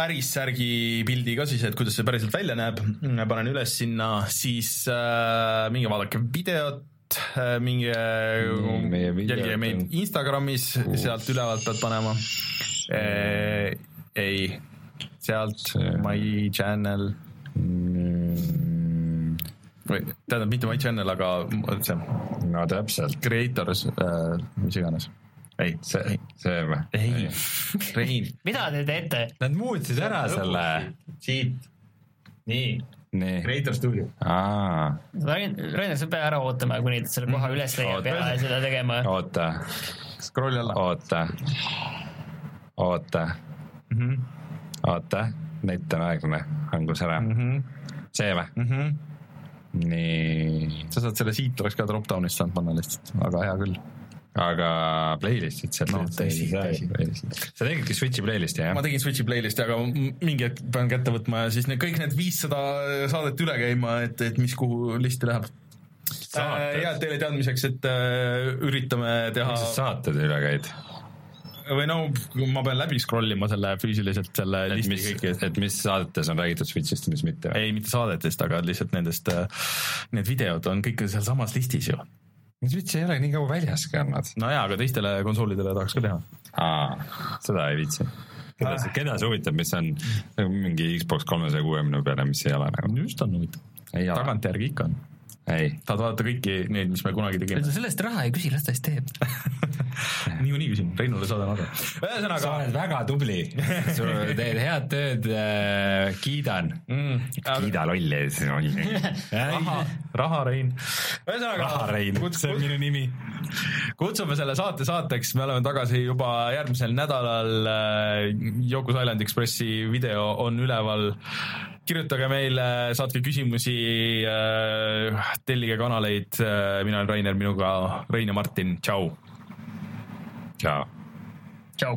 päris särgi pildi ka siis, et kuidas see päriselt välja näeb, panen üles sinna, siis äh, minge vaadake videot äh,, minge jälgige meid Instagramis, sealt ülevalt pead panema äh,. ei, sealt my channel mm. või tähendab mitte my channel, aga see. no täpselt. Creators äh,, mis iganes ei, see, see või? ei, Rein. mida te teete? Nad muutsid ära selle. siit, nii nii. Creator Studio. Rain, Rainer, sa pead ära ootama, kuni ta selle koha üles leiab ja seda tegema. oota. Scroll'i alla. oota. oota mm. -hmm. oota, net on aeglane, hangus ära mm. -hmm. see või mm? -hmm. nii. sa saad selle siit oleks ka drop-down'ist saanud panna lihtsalt, aga hea küll aga playlist'id sealt no, sa tegidki Switch'i playlist'i, jah? ma tegin Switch'i playlist'i, aga mingi hetk pean kätte võtma ja siis need kõik need viissada saadet üle käima, et, et mis kuhu listi läheb. Äh, ja teile teadmiseks, et äh, üritame teha. mis sa saated üle käid? või no ma pean läbi scroll ima selle füüsiliselt selle et listi mis, kõiki. et mis saadetes on räägitud Switch'ist ja mis mitte? ei, mitte saadetest, aga lihtsalt nendest, äh, need videod on kõik sealsamas listis ju Switch ei ole nii kaua väljas ka olnud. no jaa, aga teistele konsoolidele tahaks ka teha. aa, seda ei viitsi. keda see, keda see huvitab, mis on nagu mingi Xbox kolmesaja kuuekümne peale, mis ei ole nagu? just on huvitav. tagantjärgi ikka on tahad vaadata kõiki neid, mis me kunagi tegime? sellest raha ei küsi, las ta siis teeb niikuinii küsin, Reinule saadan aru. ühesõnaga. sa oled väga tubli teed head tööd äh,, kiidan mm,. kiida lolli raha, raha, Rein. ühesõnaga. raha, Rein, see on minu nimi. kutsume selle saate saateks, me oleme tagasi juba järgmisel nädalal äh,. Yoko's Island Expressi video on üleval kirjutage meile, saatke küsimusi, äh, tellige kanaleid, äh, mina olen Rainer, minuga Rein ja Martin, tšau. Tšau. tšau.